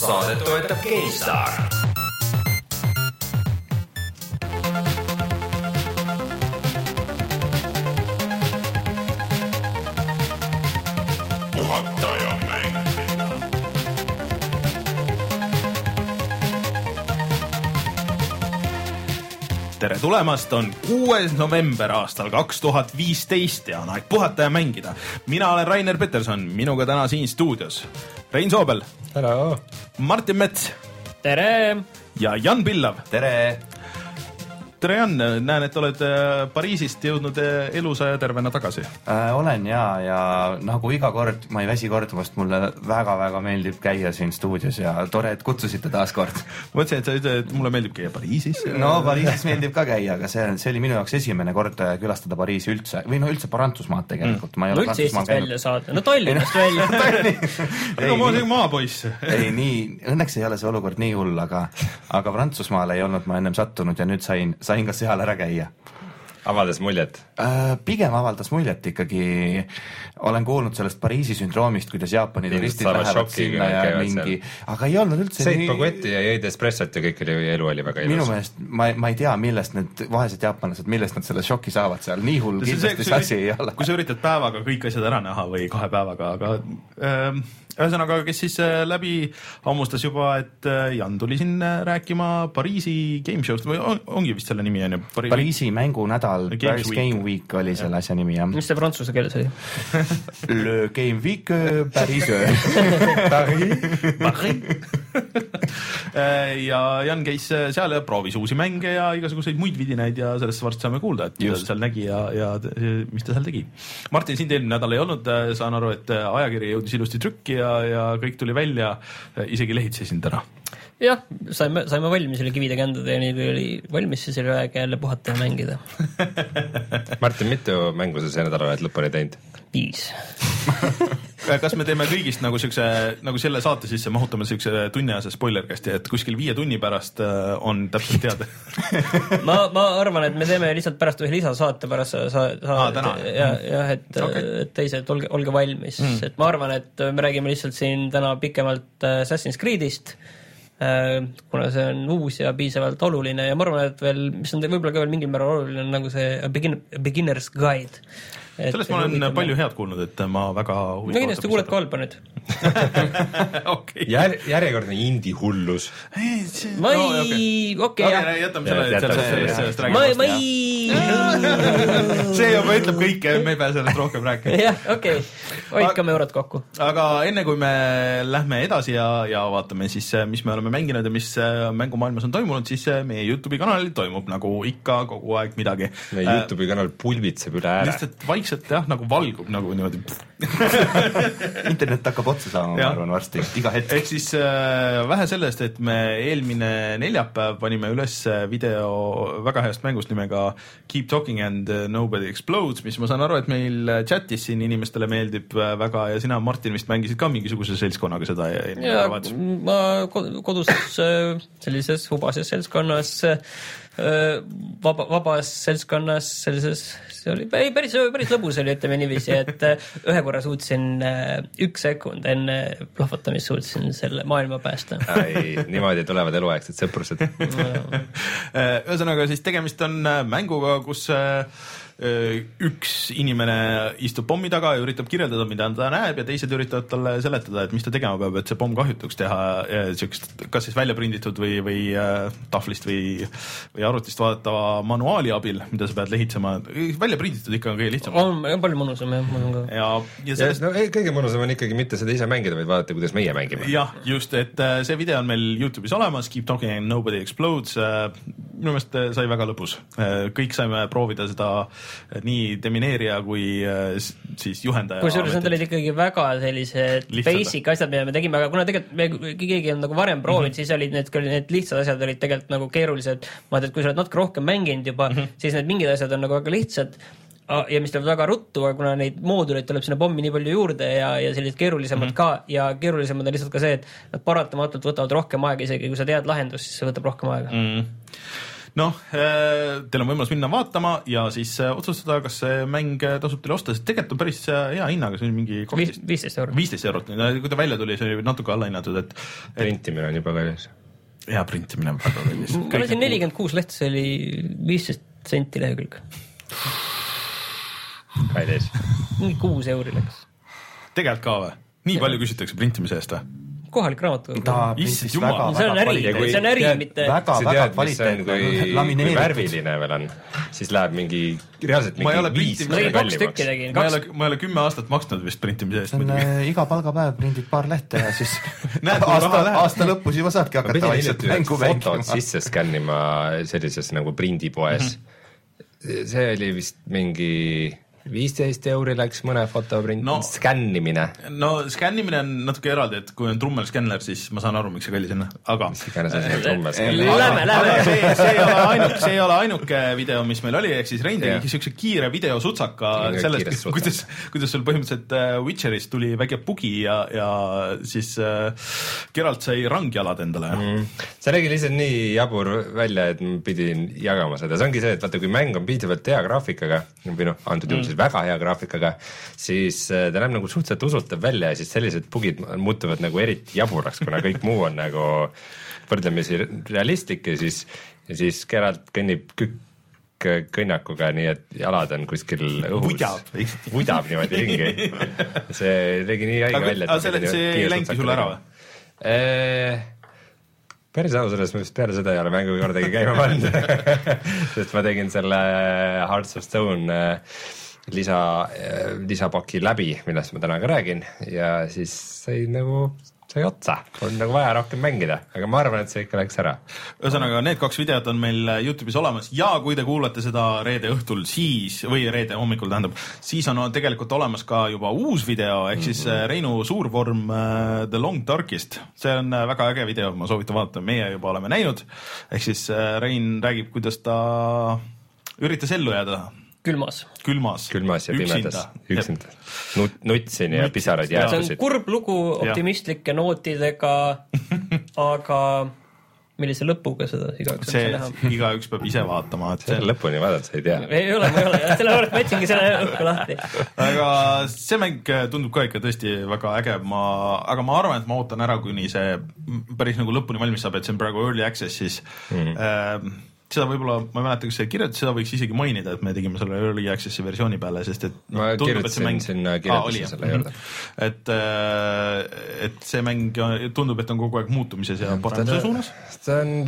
saadet toetab mäng. tere tulemast, on kuues november aastal kaks tuhat viisteist ja on aeg puhata ja mängida. mina olen Rainer Peterson, minuga täna siin stuudios Rein Soobel, Hello. Martin Mets tere! ja Jan Pillav. tere. Tere Jan, näen, et oled äh, Pariisist jõudnud äh, elusa ja tervena tagasi. äh,. olen ja, ja nagu iga kord, ma ei väsi kordamast, mulle väga-väga meeldib käia siin stuudios ja tore, et kutsusite taas kord. mõtlesin, et sa ütled, et mulle meeldib käia Pariisis. no Pariisis meeldib ka käia, aga see, see oli minu jaoks esimene kord äh, külastada Pariisi üldse või no üldse Prantsusmaad tegelikult mm., ma ei no ole üldse Eestist välja saada, no Tallinnast välja. ega ma olen maapoiss. ei nii, õnneks ei ole see olukord nii hull, aga, aga Prantsusmaale ei olnud ma ennem sattunud ja nüüd sain, sain ka seal ära käia avaldas muljet. Äh, pigem avaldas muljet ikkagi, olen kuulnud sellest Pariisi sündroomist, kuidas Jaapani turistid lähevad sinna ja mingi, aga ei olnud üldse sõid baguetti ja jõid espressot ja kõik oli, elu oli väga minu ilus. meelest ma, ma ei tea, millest need vaesed jaapanlased, millest nad selle šoki saavad seal, nii hull kindlasti see asi ei ole. kui sa üritad päevaga kõik asjad ära näha või kahe päevaga, aga ähm, ühesõnaga, kes siis äh, läbi hammustas juba, et äh, Jan tuli siin äh, rääkima Pariisi game show'st või on, ongi vist selle nimi on ju Pari...? Pariisi mängunädal, Paris Week. Game Week oli selle asja nimi jah. mis see prantsuse keeles oli? Le Game Week euh, Paris. ja Jan käis seal ja proovis uusi mänge ja igasuguseid muid vidinaid ja sellest varsti saame kuulda, et mida ta seal nägi ja, ja mis ta seal tegi. Martin, sind eelmine nädal ei olnud, saan aru, et ajakiri jõudis ilusti trükki ja, ja kõik tuli välja, isegi lehitsesin täna. jah, saime, saime valmis üle kivide kändade ja nii kui oli valmis, siis oli aeg jälle puhata ja mängida. Martin, mitu mängu sa see nädalavahet lõpuni teinud? viis. kas me teeme kõigist nagu siukse, nagu selle saate sisse mahutame siukse tunniajase spoilercasti, et kuskil viie tunni pärast äh, on täpselt teada ma, ma arvan, et me teeme lihtsalt pärast ühe lisasaate pärast sa, sa, sa Aa, täna? ja, jah, et okay., et teised, olge, olge valmis mm., et ma arvan, et me räägime lihtsalt siin täna pikemalt äh, Assassin's Creed'ist kuna see on uus ja piisavalt oluline ja ma arvan, et veel, mis on võib-olla ka veel mingil määral oluline, on nagu see a begin, a beginner's guide. Sellest ma olen palju head kuulnud, et ma väga no kindlasti kuuled ka halba nüüd. okei. Jär-, järjekordne indie hullus. ma ei, okei jah, jätame selle, sellest, selle, sellest, sellest ma, räägime ma ei, see juba ütleb kõike, me ei pea sellest rohkem rääkima. jah, okei, hoidkame eurot kokku. aga enne kui me lähme edasi ja, ja vaatame siis, mis me oleme mänginud ja mis äh, mängumaailmas on toimunud, siis äh, meie Youtube'i kanalil toimub nagu ikka kogu aeg midagi. meie Youtube'i kanal pulbitseb üle ääre. lihtsalt vaikselt jah, nagu valgub nagu niimoodi. internet hakkab otsa saama, ma arvan varsti, iga hetk. ehk siis äh, vähe sellest, et me eelmine neljapäev panime üles video väga heast mängust nimega Keep talking and äh, nobody explodes, mis ma saan aru, et meil chatis siin inimestele meeldib äh, väga ja sina, Martin, vist mängisid ka mingisuguse seltskonnaga seda eelmine ja nädalavahetus. ma ko- koduses äh, sellises hubases seltskonnas, vaba, vabas seltskonnas sellises, see oli ei, päris, päris lõbus oli, ütleme niiviisi, et äh, ühe korra suutsin äh, üks sekund enne plahvatamist suutsin selle maailma päästa. ei, niimoodi tulevad eluaegsed sõprused. Äh, ühesõnaga siis tegemist on mänguga, kus äh, üks inimene istub pommi taga ja üritab kirjeldada, mida ta näeb ja teised üritavad talle seletada, et mis ta tegema peab, et see pomm kahjutuks teha äh, siukest, kas siis välja prinditud või, või äh, tahvlist või, või arvutist vaadatava manuaali abil, mida sa pead lehitsema. välja prinditud ikka on kõige lihtsam. on palju mõnusam jah, mul on ka. ja, ja sellest no ei, kõige mõnusam on ikkagi mitte seda ise mängida, vaid vaadata, kuidas meie mängime. jah, just, et äh, see video on meil Youtube'is olemas, Keep talking and nobody explodes. minu meelest äh, sai väga lõbus. kõik saime proovida seda äh, nii demineerija kui äh, siis juhendaja. kusjuures need olid ikkagi väga sellised Lihtsad. basic asjad, mida me tegime, aga kuna tegelikult me keegi on nagu varem proovinud mm, -hmm. siis olid need, need lihtsad asjad olid tegelikult nagu keerulised. vaata, et kui sa oled natuke rohkem mänginud juba mm, -hmm. siis need mingid asjad on nagu väga lihtsad ja mis tulevad väga ruttu, aga kuna neid mooduleid tuleb sinna pommi nii palju juurde ja, ja sellised keerulisemad mm -hmm. ka ja keerulisemad on lihtsalt ka see, et nad paratamatult võtavad rohkem aega, isegi kui sa tead lahendust, siis see võtab rohkem aega mm. mm. noh, teil on võimalus minna vaatama ja siis äh, otsustada, kas see mäng äh, tasub teile osta, sest tegelikult on päris äh, hea hinnaga, see on mingi viisteist eurot. viisteist eurot, kui ta välja tuli, see oli natuke allahinnatud, et, et printimine on juba kallis. hea printimine on väga kallis. ma lasin nelikümmend kuus lehte, see oli viisteist senti lehekülg. kallis. mingi kuus euri läks. tegelikult ka või? nii palju küsitakse printimise eest või? Kohalik raamatukogu. ta Issand jumal. väga, see on väga äri, see on äri, mitte. väga, väga kui lamineeritud. värviline veel on, siis läheb mingi, reaalselt mingi viis printinud- ma tegin korda kaks tükki kallimaks. tegin, ma ei ole, ma ei ole kümme aastat maksnud vist printimise eest see on muidugi. äh, iga palgapäev prindid paar lehte ja siis Näed, kui raha aasta, läheb. aasta lõpus juba saadki hakata vaikselt mängu mängima. sisse skännima sellises nagu prindipoes mm. -hmm. see oli vist mingi viisteist euri läks mõne foto print No- skännimine, no skännimine on natuke eraldi, et kui on trummel-skänner, siis ma saan aru, miks see kallis on, aga mis iganes asi on trummes. Lähme, lähme. see, see ei ole ainuke, see ei ole ainuke video, mis meil oli, ehk siis Rein tegi siukse kiire videosutsaka sellest, kuidas, kuidas sul põhimõtteliselt äh, Witcherist tuli väike bugi ja, ja siis äh, Geralt sai rangjalad endale mm.. see nägi lihtsalt nii jabur välja, et ma pidin jagama seda, see ongi see, et vaata, kui mäng on piisavalt hea graafikaga või noh, antud juhul siis väga hea graafikaga, siis äh, ta näeb nagu suhteliselt usutav välja ja siis sellised bugid muutuvad nagu eriti jaburaks, kuna kõik muu on nagu võrdlemisi realistlik ja siis, ja siis Geralt kõnnib kükk kõnnakuga, nii et jalad on kuskil õhus. Vudab. vudab niimoodi ringi. see nägi nii haige välja. aga selle- see ei läinudki sulle ära või?? päris aus selles mõttes peale seda ei ole mängu kordagi käima pannud. sest ma tegin selle Hearts of Stone äh, lisa, lisapaki läbi, millest ma täna ka räägin ja siis sai nagu, sai otsa, on nagu vaja rohkem mängida, aga ma arvan, et see ikka läks ära. ühesõnaga, need kaks videot on meil Youtube'is olemas ja kui te kuulate seda reede õhtul, siis või reede hommikul tähendab, siis on tegelikult olemas ka juba uus video ehk siis mm -hmm. Reinu suurvorm äh, The Long Darkist. see on äh, väga äge video, ma soovitan vaadata, meie juba oleme näinud. ehk siis Rein räägib, kuidas ta üritas ellu jääda külmas. külmas. külmas ja pimedas, üksinda. Nut-, nutsin ja pisaraid jaa. see on kurb lugu optimistlike nootidega, aga millise lõpuga seda igaüks see igaüks peab ise vaatama, et see lõpuni vaadata sa ei tea. ei ole, ma ei ole, sellepärast ma jätsingi selle õhku lahti. aga see mäng tundub ka ikka tõesti väga äge, ma, aga ma arvan, et ma ootan ära, kuni see päris nagu lõpuni valmis saab, et see on praegu early access'is mm. -hmm. Äh, seda võib-olla, ma ei mäleta, kas see kirjutas, seda võiks isegi mainida, et me tegime selle early access'i versiooni peale, sest et noh, ma kirjutasin sinna kirjeldusse selle juurde. et, et see mäng tundub, et on kogu aeg muutumises ja paremuse suunas. ta on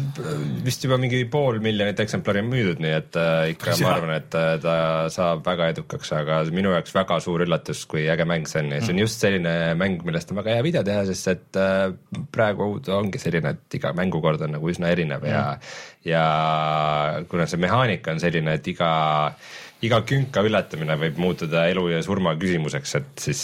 vist juba mingi pool miljonit eksemplari müüdud, nii et äh, ikka Päris ma arvan, et äh, ta saab väga edukaks, aga minu jaoks väga suur üllatus, kui äge mäng see on. Ja see on just selline mäng, millest on väga hea video teha, sest et äh, praegu ongi selline, et iga mängukord on nagu üsna erinev ja ja kuna see mehaanika on selline, et iga iga künka ületamine võib muutuda elu ja surma küsimuseks, et siis,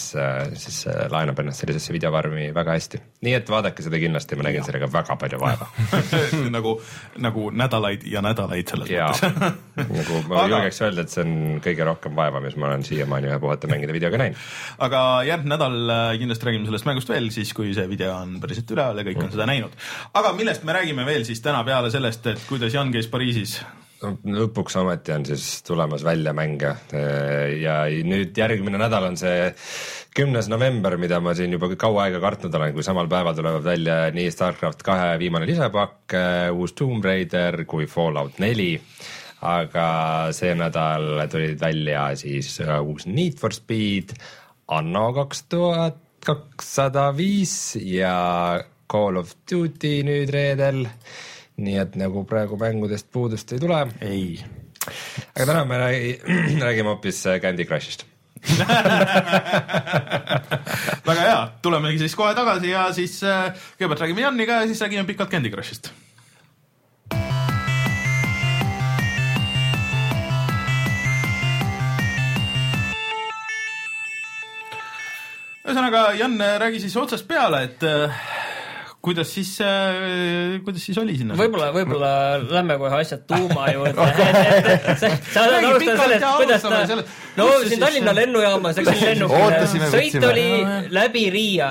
siis see laenab ennast sellisesse videovormi väga hästi. nii et vaadake seda kindlasti, ma nägin sellega väga palju vaeva. nagu, nagu nädalaid ja nädalaid selles ja mõttes. nagu ma Aga- julgeks öelda, et see on kõige rohkem vaeva, mis ma olen siiamaani ühe puhata mängida videoga näinud. aga järgmine nädal äh, kindlasti räägime sellest mängust veel, siis kui see video on päriselt üleval ja kõik on seda näinud. aga millest me räägime veel siis täna peale sellest, et kuidas Jan käis Pariisis? Lõpuks ometi on siis tulemas välja mänge ja nüüd järgmine nädal on see kümnes november, mida ma siin juba kaua aega kartnud olen, kui samal päeval tulevad välja nii Starcraft kahe viimane lisapakk, uus Tomb Raider kui Fallout neli aga see nädal tulid välja siis äh, uus Need for Speed, Anno kaks tuhat kakssada viis ja Call of Duty nüüd reedel. Nii et nagu praegu mängudest puudust ei tule, ei. aga täna me räägi, räägime hoopis äh, Candy Crushist. väga hea, tulemegi siis kohe tagasi ja siis äh, kõigepealt räägime Janiga ja siis räägime pikalt Candy Crushist. ühesõnaga, Jan, räägi siis otsast peale, et äh, kuidas siis äh,, kuidas siis oli sinna? võib-olla, võib-olla lähme kohe asja tuuma juurde. sa Räägi alustad pikalt sellest, kuidas ta no siin Tallinna lennujaamas läksin lennukile sõit oli läbi Riia.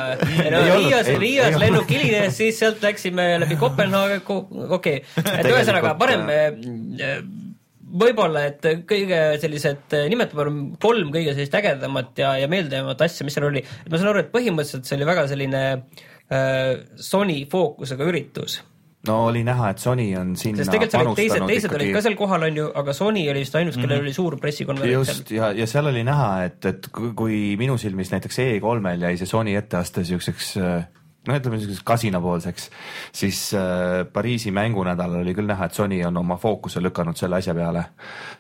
no Riias Riias lennuk hilines, siis sealt läksime läbi Kopenhaage, okei, et ühesõnaga parem äh, võib-olla, et kõige sellised, nimetame kolm kõige sellist ägedamat ja, ja meeldejäävat asja, mis seal oli, ma saan aru, et põhimõtteliselt see oli väga selline äh, Sony fookusega üritus. No oli näha, et Sony on sinna sest tegelikult olid teised, teised olid ikkagi- ka seal kohal, on ju, aga Sony oli vist ainus, kellel oli suur pressikonverents seal. just ja, ja seal oli näha, et, et kui- minu silmis näiteks E3-l jäi see Sony etteaste siukseks noh, ütleme niisuguseks kasinapoolseks, siis äh, Pariisi mängunädalal oli küll näha, et Sony on oma fookuse lükanud selle asja peale.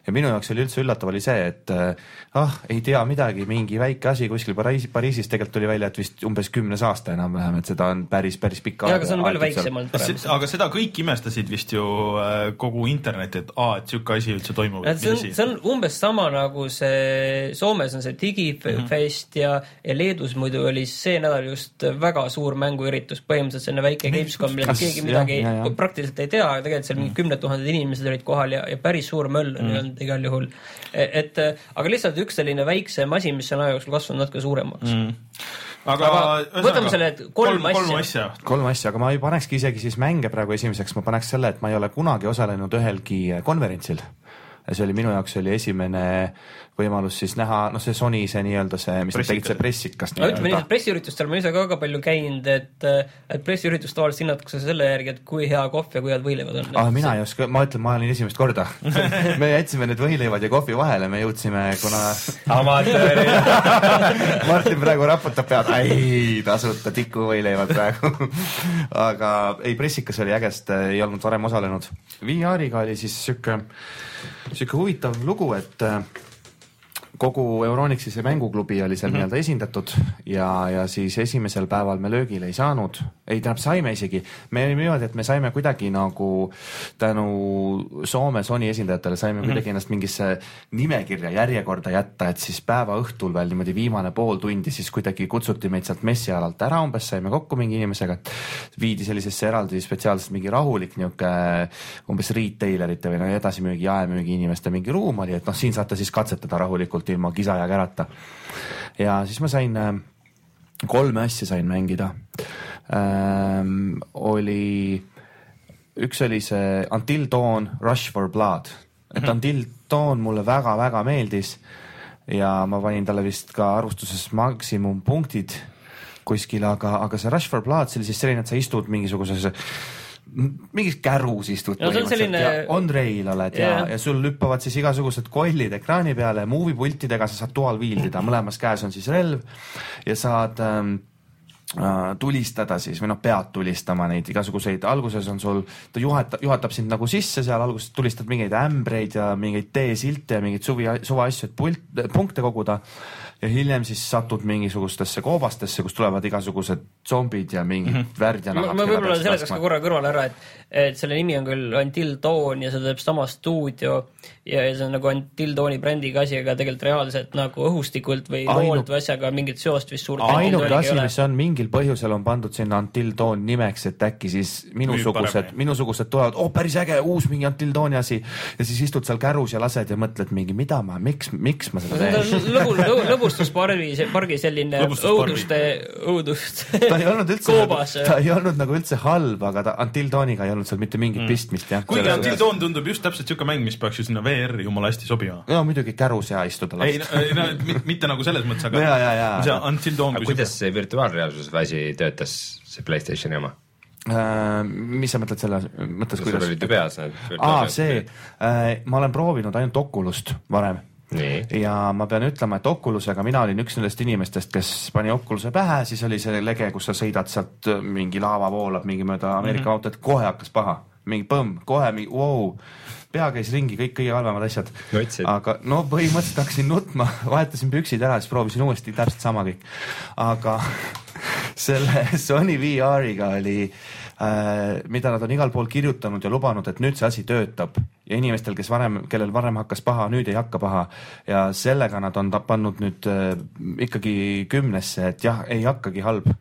ja minu jaoks oli üldse üllatav oli see, et äh, ah, ei tea midagi, mingi väike asi kuskil Pariisis, Pariisis tegelikult tuli välja, et vist umbes kümnes aasta enam-vähem, et seda on päris, päris pikka jaa, aga see on palju väiksem olnud Se- praegu. aga seda kõik imestasid vist ju äh, kogu internet, et aa, et sihuke asi üldse toimub. et see on, see on umbes sama nagu see, Soomes on see Digifest ja, ja Leedus muidu oli see nädal just väga suur mänguüritus, põhimõtteliselt selline väike Gamescom, millest keegi midagi jah, jah. praktiliselt ei tea, aga tegelikult seal mingi kümned tuhanded inimesed olid kohal ja, ja päris suur möll on olnud igal juhul. et aga lihtsalt üks selline väiksem asi, mis on aja jooksul kasvanud natuke suuremaks mm.. aga, aga võtame selle, et kolm asja. kolm asja. kolm asja, aga ma ei panekski isegi siis mänge praegu esimeseks, ma paneks selle, et ma ei ole kunagi osalenud ühelgi konverentsil. Ja see oli minu jaoks oli esimene võimalus siis näha, noh, see Sony see nii-öelda see, mis nad tegid, see pressikas no ütleme nii, et pressiüritustel ma ise ka väga palju käinud, et, et pressiüritust tavaliselt hinnatakse selle järgi, et kui hea kohv ja kui head võileivad on. ah,. mina ei oska, ma ütlen, ma olin esimest korda me jätsime need võileivad ja kohvi vahele, me jõudsime, kuna amatöörid. Martin praegu raputab pead, ei tasuta tikuvõileivad praegu. aga ei, pressikas oli äge, sest ei olnud varem osalenud. VR-iga oli siis sihuke, sihuke huvitav lugu, et äh, kogu Euronixi see mänguklubi oli seal mm -hmm. nii-öelda esindatud ja, ja siis esimesel päeval me löögile ei saanud, ei tähendab, saime isegi, me oli niimoodi, et me saime kuidagi nagu tänu Soome Sony esindajatele saime mm -hmm. kuidagi ennast mingisse nimekirja järjekorda jätta, et siis päeva õhtul veel niimoodi viimane pool tundi siis kuidagi kutsuti meid sealt messialalt ära, umbes saime kokku mingi inimesega, et viidi sellisesse eraldi spetsiaalselt mingi rahulik niisugune umbes retailerite või no edasimüügi, jaemüügi inimeste mingi ruum oli, et noh, siin saate siis katsetada rahulikult ilma kisa ja kärata. ja siis ma sain äh, kolme asja sain mängida ähm,. oli, üks oli see Until Dawn Rush for Blood, et Until Dawn mulle väga-väga meeldis ja ma panin talle vist ka arvustuses maksimumpunktid kuskil, aga, aga see Rush for Blood, see oli siis selline, et sa istud mingisuguses mingis kärus istud No on selline- ja on rail oled ja Jah. ja sul hüppavad siis igasugused kollid ekraani peale, movie pultidega sa saad dual wield ida, mõlemas käes on siis relv ja saad ähm, äh, tulistada siis või noh, pead tulistama neid igasuguseid, alguses on sul, ta juhatab, juhatab sind nagu sisse seal, alguses tulistad mingeid ämbreid ja mingeid teesilte ja mingeid suvi, suvaasju, et pult, punkte koguda ja hiljem siis satud mingisugustesse koobastesse, kust tulevad igasugused zombid ja mingid mm -hmm. värdjanahad. ma, ma võib-olla seletaks ka korra kõrvale ära, et, et selle nimi on küll Until Dawn ja seda teeb sama stuudio ja, ja see on nagu Until Dawni brändiga asi, aga tegelikult reaalselt nagu õhustikult või Ainult- loolt või asjaga mingit seost vist suurt ainuke asi, mis on mingil põhjusel on pandud sinna Dawn nimeks, et äkki siis minusugused minusugused tulevad, oh päris äge, uus mingi Until Dawni asi ja siis istud seal kärus ja lased ja mõtled mingi, mida ma, miks, miks ma seda teen lõbu, lõbu, lõbustuspargi, pargi selline õuduste, õudust. ta ei olnud üldse koobas. ta ei olnud nagu üldse halb, aga ta Until Dawniga ei olnud seal mitte mingit mm. pistmist jah. kuigi Dawn tundub just täpselt siuke mäng, mis peaks ju sinna VR-i jumala hästi sobima. no muidugi kärus ja istuda ei last. no, ei, no mit- mitte nagu selles mõttes, aga Ja, ja, ja. see Until Dawn kuidas see virtuaalreaalsuse asi töötas, see Playstationi oma? Äh, mis sa mõtled selle mõttes, sul kuidas olid ju? peas need. aa, see, ma olen proovinud ainult Oculus't varem nii, ja ma pean ütlema, et Oculusega mina olin üks nendest inimestest, kes pani Oculus'e pähe, siis oli see lege, kus sa sõidad sealt, mingi laava voolab mingi mööda Ameerika mm -hmm. autot, kohe hakkas paha, mingi põmm, kohe mingi vau, pea käis ringi, kõik kõige halvemad asjad. Aga no põhimõtteliselt hakkasin nutma, vahetasin püksid ära, siis proovisin uuesti täpselt sama kõik. aga selle Sony VR-iga oli äh,, mida nad on igal pool kirjutanud ja lubanud, et nüüd see asi töötab ja inimestel, kes varem, kellel varem hakkas paha, nüüd ei hakka paha ja sellega nad on pannud nüüd äh, ikkagi kümnesse, et jah, ei hakkagi halb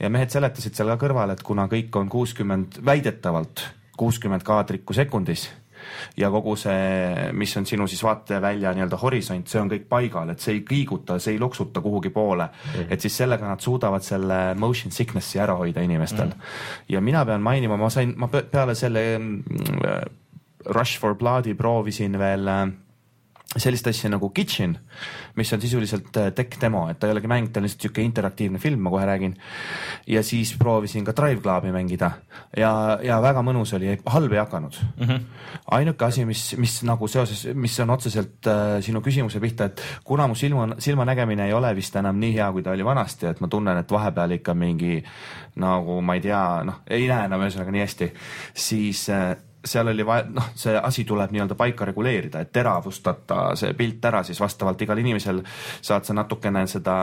ja mehed seletasid seal ka kõrval, et kuna kõik on kuuskümmend, väidetavalt kuuskümmend kaadrikku sekundis ja kogu see, mis on sinu siis vaatevälja nii-öelda horisont, see on kõik paigal, et see ei liiguta, see ei loksuta kuhugi poole mm. -hmm. et siis sellega nad suudavad selle motion sickness'i ära hoida inimestel mm. -hmm. ja mina pean mainima, ma sain, ma peale selle mm, Rush for Blood'i proovisin veel äh, sellist asja nagu Kitchen, mis on sisuliselt äh, tech demo, et ta ei olegi mäng, ta on lihtsalt niisugune interaktiivne film, ma kohe räägin. ja siis proovisin ka Drive Clubi mängida ja, ja väga mõnus oli, halb ei hakanud mm. -hmm. ainuke asi, mis, mis nagu seoses, mis on otseselt äh, sinu küsimuse pihta, et kuna mu silma, silmanägemine ei ole vist enam nii hea, kui ta oli vanasti, et ma tunnen, et vahepeal ikka mingi nagu ma ei tea, noh, ei näe enam ühesõnaga nii hästi, siis äh, seal oli vaja, noh, see asi tuleb nii-öelda paika reguleerida, et teravustada see pilt ära, siis vastavalt igal inimesel saad sa natukene seda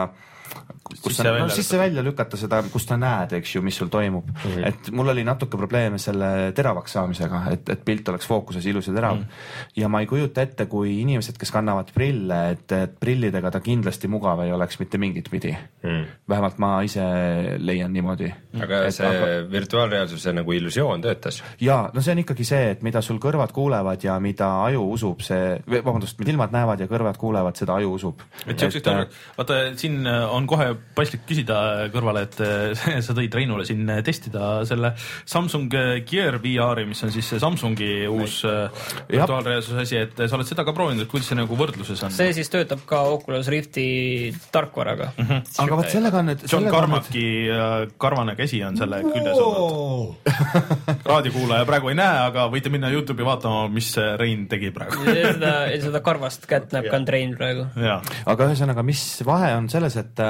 kus sa no, sisse-välja lükata seda, kus sa näed, eks ju, mis sul toimub mm. -hmm. et mul oli natuke probleeme selle teravaks saamisega, et, et pilt oleks fookuses ilus ja terav mm. -hmm. ja ma ei kujuta ette, kui inimesed, kes kannavad prille, et, et prillidega ta kindlasti mugav ei oleks mitte mingit pidi mm. -hmm. vähemalt ma ise leian niimoodi. aga et, see aga... virtuaalreaalsuse nagu illusioon töötas? ja no see on ikkagi see, et mida sul kõrvad kuulevad ja mida aju usub, see, vabandust, mida ilmad näevad ja kõrvad kuulevad, seda aju usub. et siuksed, vaata siin on kohe paslik küsida kõrvale, et sa tõid Reinule siin testida selle Samsung Gear VR-i, mis on siis see Samsungi uus äh, virtuaalreaalsuse asi, et sa oled seda ka proovinud, et kuidas see nagu võrdluses on? see siis töötab ka Oculus Rifti tarkvaraga mm. -hmm. aga vot sellega on nüüd. John Carmacki nüüd... karvane käsi on selle küljes olnud. raadiokuulaja praegu ei näe, aga võite minna Youtube'i vaatama, mis Rein tegi praegu seda, seda karvast kätt näeb ka Rein praegu. aga ühesõnaga, mis vahe on selles, et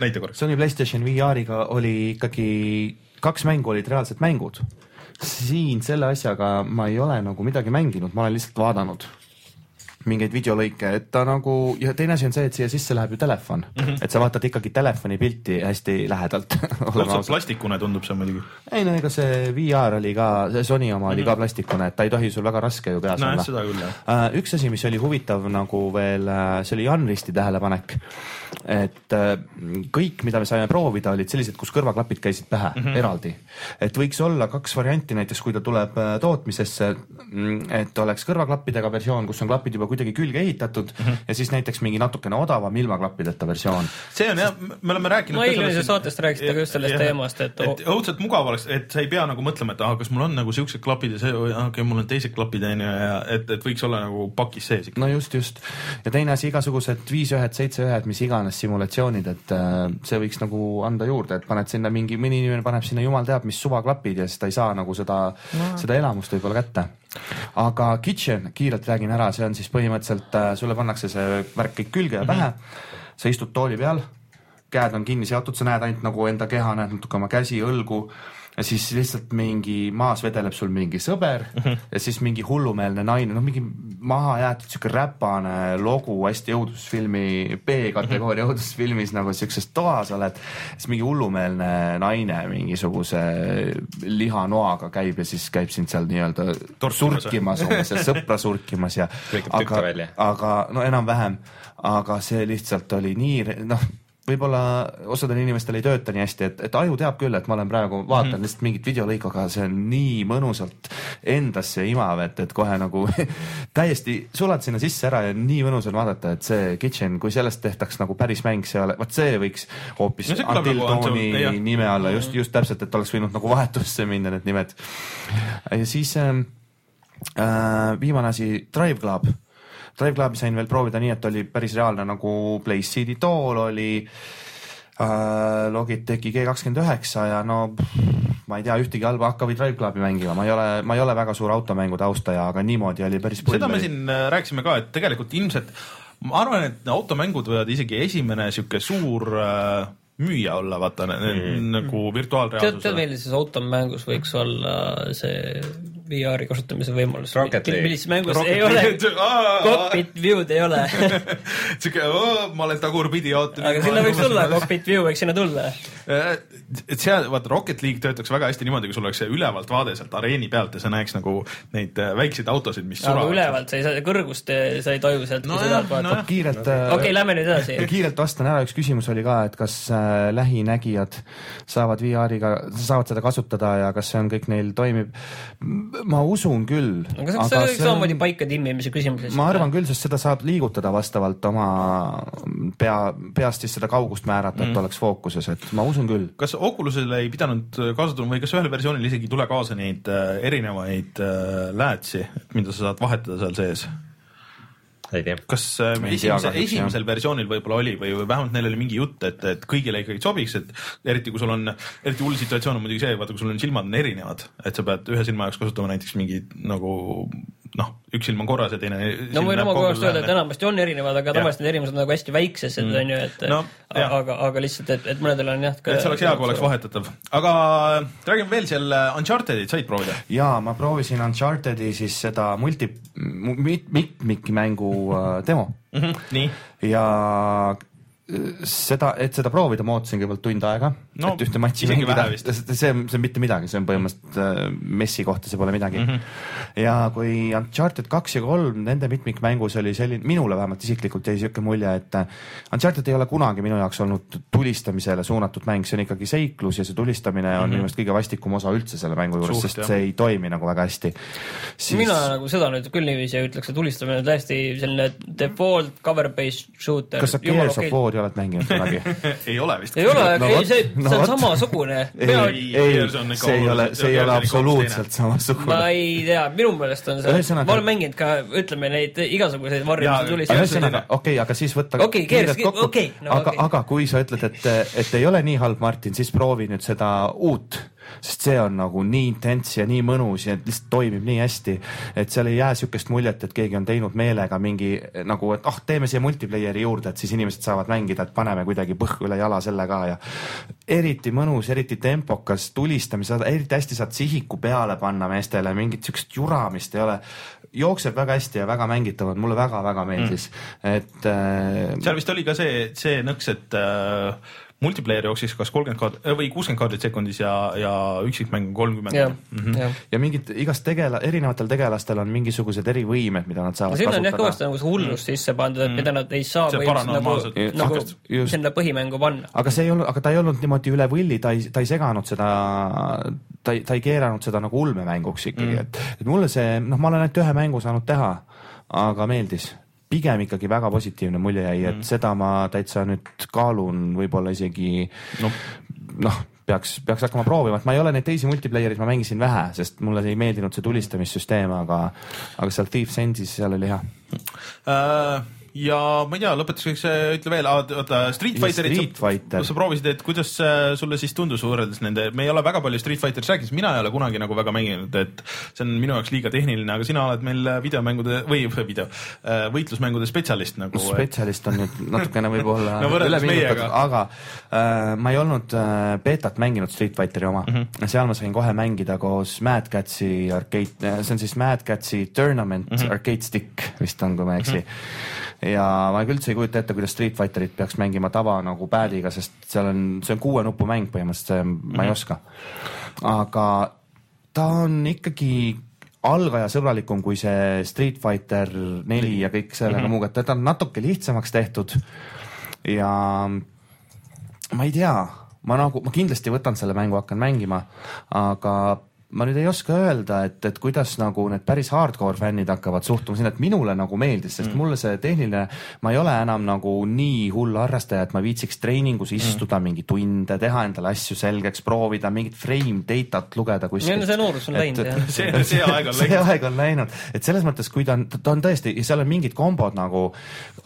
näita korraks. Sony Playstation VR-iga oli ikkagi, kaks mängu olid reaalsed mängud. siin selle asjaga ma ei ole nagu midagi mänginud, ma olen lihtsalt vaadanud mingeid videolõike, et ta nagu ja teine asi on see, et siia sisse läheb ju telefon mm, -hmm. et sa vaatad ikkagi telefoni pilti hästi lähedalt õudselt plastikune tundub see muidugi. ei no ega see VR oli ka, see Sony oma mm -hmm. oli ka mhm. plastikune, et ta ei tohi sul väga raske ju peas no, olla. seda küll jah uh,. üks asi, mis oli huvitav nagu veel, äh, see oli Jan Risti tähelepanek, et uh, kõik, mida me saime proovida, olid sellised, kus kõrvaklapid käisid pähe mm -hmm. eraldi. et võiks olla kaks varianti, näiteks kui ta tuleb tootmisesse, mm, et oleks kõrvaklappidega versioon, kus on klapid juba kuidagi külge ehitatud mm -hmm. ja siis näiteks mingi natukene odavam ilma klappideta versioon. see on jah, me oleme rääkinud. no eelmises saatest rääkisite ka just sellest teemast, et. et õudselt mugav oleks, et sa ei pea nagu mõtlema, et ah, kas mul on nagu siuksed klapid ja see, okei okay,, mul on teised klapid onju ja et, et võiks olla nagu pakis sees ikka. no just, just. ja teine asi, igasugused viis ühed, seitse ühed, mis iganes simulatsioonid, et äh, see võiks nagu anda juurde, et paned sinna mingi, mõni inimene paneb sinna jumal teab mis suvaklapid ja siis ta ei saa nagu seda no., seda elamust võib-olla kätte aga Kitchen, kiirelt räägin ära, see on siis põhimõtteliselt äh,, sulle pannakse see värk kõik külge ja pähe mm. -hmm. sa istud tooli peal, käed on kinni seotud, sa näed ainult nagu enda keha, näed natuke oma käsi, õlgu ja siis lihtsalt mingi maas vedeleb sul mingi sõber mm -hmm. ja siis mingi hullumeelne naine, noh, mingi mahajäetud sihuke räpane lugu hästi õudusfilmi, B-kategooria mm -hmm. õudusfilmis nagu siukses toas oled. siis mingi hullumeelne naine mingisuguse lihanoaga käib ja siis käib sind seal nii-öelda surkimas umbes ja sõpra surkimas ja. aga, aga no enam-vähem, aga see lihtsalt oli nii, noh võib-olla osadel inimestel ei tööta nii hästi, et, et aju teab küll, et ma olen praegu, vaatan mm -hmm. lihtsalt mingit videolõiku, aga see on nii mõnusalt endasse imav, et, et kohe nagu täiesti sulad sinna sisse ära ja nii mõnus on vaadata, et see Kitchen, kui sellest tehtaks nagu päris mäng, see ole, vot see võiks hoopis no Until nagu Dawni nime alla just, just täpselt, et oleks võinud nagu vahetusse minna need nimed. ja siis ähm, äh, viimane asi, Drive Club Drive Clubi sain veel proovida nii, et oli päris reaalne nagu Playseedi tool oli äh, Logitechi G kakskümmend üheksa ja no ma ei tea ühtegi halba, hakka või Drive Clubi mängima, ma ei ole, ma ei ole väga suur automängude austaja, aga niimoodi oli päris seda me siin äh, rääkisime ka, et tegelikult ilmselt ma arvan, et automängud võivad isegi esimene sihuke suur äh, müüa olla, vaata mm. nagu virtuaalreaalsus. tead, tead millises automängus võiks olla see VR-i kasutamise võimalus. Millises mängus Rocket ei ole League. cockpit view'd ei ole siuke, ma olen tagurpidi jaotunud. aga sinna võiks tulla, cockpit view võiks sinna tulla. et see, vaata Rocket League töötaks väga hästi niimoodi, kui sul oleks see ülevalt vaade sealt areeni pealt ja sa näeks nagu neid äh, väikseid autosid, mis suravad. ülevalt sa ei saa, kõrgust eh, sa ei taju sealt, kui sa Nojah, tahad vaadata nojah.. kiirelt okei okay,, lähme nüüd edasi. kiirelt vastan ära, üks küsimus oli ka, et kas äh, lähinägijad saavad VR-iga, saavad seda kasutada ja kas see on kõik neil toimib. Ma usun küll. aga see see oleks samamoodi paika timmimise küsimus. ma arvan küll, sest seda saab liigutada vastavalt oma pea, peast siis seda kaugust määrata, et oleks fookuses, et ma usun küll. kas Oculusele ei pidanud kaasa tulema või kas ühel versioonil isegi ei tule kaasa neid äh, erinevaid äh, läätsi, mida sa saad vahetada seal sees? Ei tea. kas äh, esimese, esimesel versioonil võib-olla oli või, või vähemalt neil oli mingi jutt, et, et kõigile ikkagi sobiks, et eriti kui sul on, eriti hull situatsioon on muidugi see, vaata, kui sul on silmad on erinevad, et sa pead ühe silma jaoks kasutama näiteks mingit nagu noh, üks silm on korras ja teine. no ma võin oma kogemust öelda, et enamasti on erinevad, aga tavaliselt need erinevused on nagu hästi väiksed, on ju, et No, aga, aga lihtsalt, et, et mõnedel on jah. et see oleks hea, kui oleks. vahetatav, aga räägime veel seal äh, Uncharted'it said proovida? jaa, ma proovisin Uncharted'i siis seda multi, mitmikmängu äh, demo nii, ja äh, seda, et seda proovida, ma ootasin kõigepealt tund aega No, et ühte matši isegi mängida see, see on mitte midagi, see on põhimõtteliselt äh, messi kohta, see pole midagi mm. -hmm. ja kui Uncharted kaks ja kolm, nende mitmikmängus oli selline, minule vähemalt isiklikult jäi siuke mulje, et äh, Uncharted ei ole kunagi minu jaoks olnud tulistamisele suunatud mäng, see on ikkagi seiklus ja see tulistamine on mm -hmm. minu meelest kõige vastikum osa üldse selle mängu juures, sest jah. see ei toimi nagu väga hästi siis.... mina nagu seda nüüd küll niiviisi ei ütleks, et tulistamine on täiesti selline default cover-based shooter. kas sa Gears of War'i oled mänginud kunagi? ei ole vist. ei ole, No aga vot, ei, see, no see on samasugune. ei, Ei, see ei ole, see ei ole hoopis absoluutselt samasugune ma. ei tea, minu meelest on see, ma olen mänginud ka, ütleme neid igasuguseid Jaa, varjamisi tulistajaid. ühesõnaga, okei okay,, aga siis võtta Okei, Gears- kiirelt kokku okei, no aga okei. aga kui sa ütled, et, et ei ole nii halb, Martin, siis proovi nüüd seda uut, sest see on nagu nii intens ja nii mõnus ja lihtsalt toimib nii hästi, et seal ei jää sihukest muljet, et keegi on teinud meelega mingi nagu, et ah, teeme siia multiplayer'i juurde, et siis inimesed saavad mängida, et paneme kuidagi põhku üle jala selle ka ja eriti mõnus, eriti tempokas tulistamise, eriti hästi saad sihiku peale panna meestele, mingit siukest juramist ei ole jookseb väga hästi ja väga mängitav on, mulle väga-väga meeldis mm., et äh, seal vist oli ka see, see nõks, et äh, multiplayer jooksis kas kolmkümmend kaart- või kuuskümmend kaardit sekundis ja, ja üksikmäng on kolmkümmend. jah, Mhm. jah. ja mingid igast tegela-, erinevatel tegelastel on mingisugused erivõimed, mida nad saavad sinna on jah kõvasti kasutada. nagu see hullus sisse pandud, et mida nad ei saa põhimõtteliselt nagu nagu just, just. sinna põhimängu panna. aga see ei olnud, aga ta ei olnud niimoodi üle võlli, ta ei, ta ei seganud seda, ta ei, ta ei keeranud seda nagu ulmemänguks ikkagi mm., et, et mulle see, noh, ma olen ainult ühe mängu saanud teha, aga meeldis pigem ikkagi väga positiivne mulje jäi, et mm. seda ma täitsa nüüd kaalun võib-olla isegi noh noh, peaks, peaks hakkama proovima, et ma ei ole neid teisi multiplayer'id, ma mängisin vähe, sest mulle ei meeldinud see tulistamissüsteem, aga, aga seal Thieves Endis seal oli hea. Äh, ja ma ei tea, lõpetuseks äh, ütle veel, oota Street Ja Fighterit Street Fighter. sa, sa proovisid, et kuidas äh, sulle siis tundus võrreldes nende, me ei ole väga palju Street Fighterist rääkinud, mina ei ole kunagi nagu väga mänginud, et see on minu jaoks liiga tehniline, aga sina oled meil videomängude või video, võitlusmängude spetsialist nagu. spetsialist on nüüd natukene võib-olla No üle pingutatud, aga äh, ma ei olnud äh, beetat mänginud Street Fighteri oma mm, -hmm. seal ma sain kohe mängida koos Mad Catsi arcade, see on siis Mad Catsi Tournament mm -hmm. arcade stick vist on, kui ma ei eksi mm. -hmm. Ja ma küll üldse ei kujuta ette, kuidas Street Fighterit peaks mängima tava nagu pad'iga, sest seal on, see on kuue nupu mäng põhimõtteliselt, see mm -hmm. ma ei oska. aga ta on ikkagi algajasõbralikum kui see Street Fighter neli ja kõik sellega mm -hmm. muuga, teda on natuke lihtsamaks tehtud. ja ma ei tea, ma nagu, ma kindlasti võtan selle mängu, hakkan mängima, aga ma nüüd ei oska öelda, et, et kuidas nagu need päris hardcore fännid hakkavad suhtuma sinna, et minule nagu meeldis, sest mm. mulle see tehniline, ma ei ole enam nagu nii hull harrastaja, et ma viitsiks treeningus istuda mm. mingi tunde, teha endale asju selgeks, proovida mingit frame data't lugeda kuskilt. see noorus on läinud, jah. see, see aeg on see läinud. aeg on läinud, et selles mõttes, kui ta on, ta on tõesti, seal on mingid kombod nagu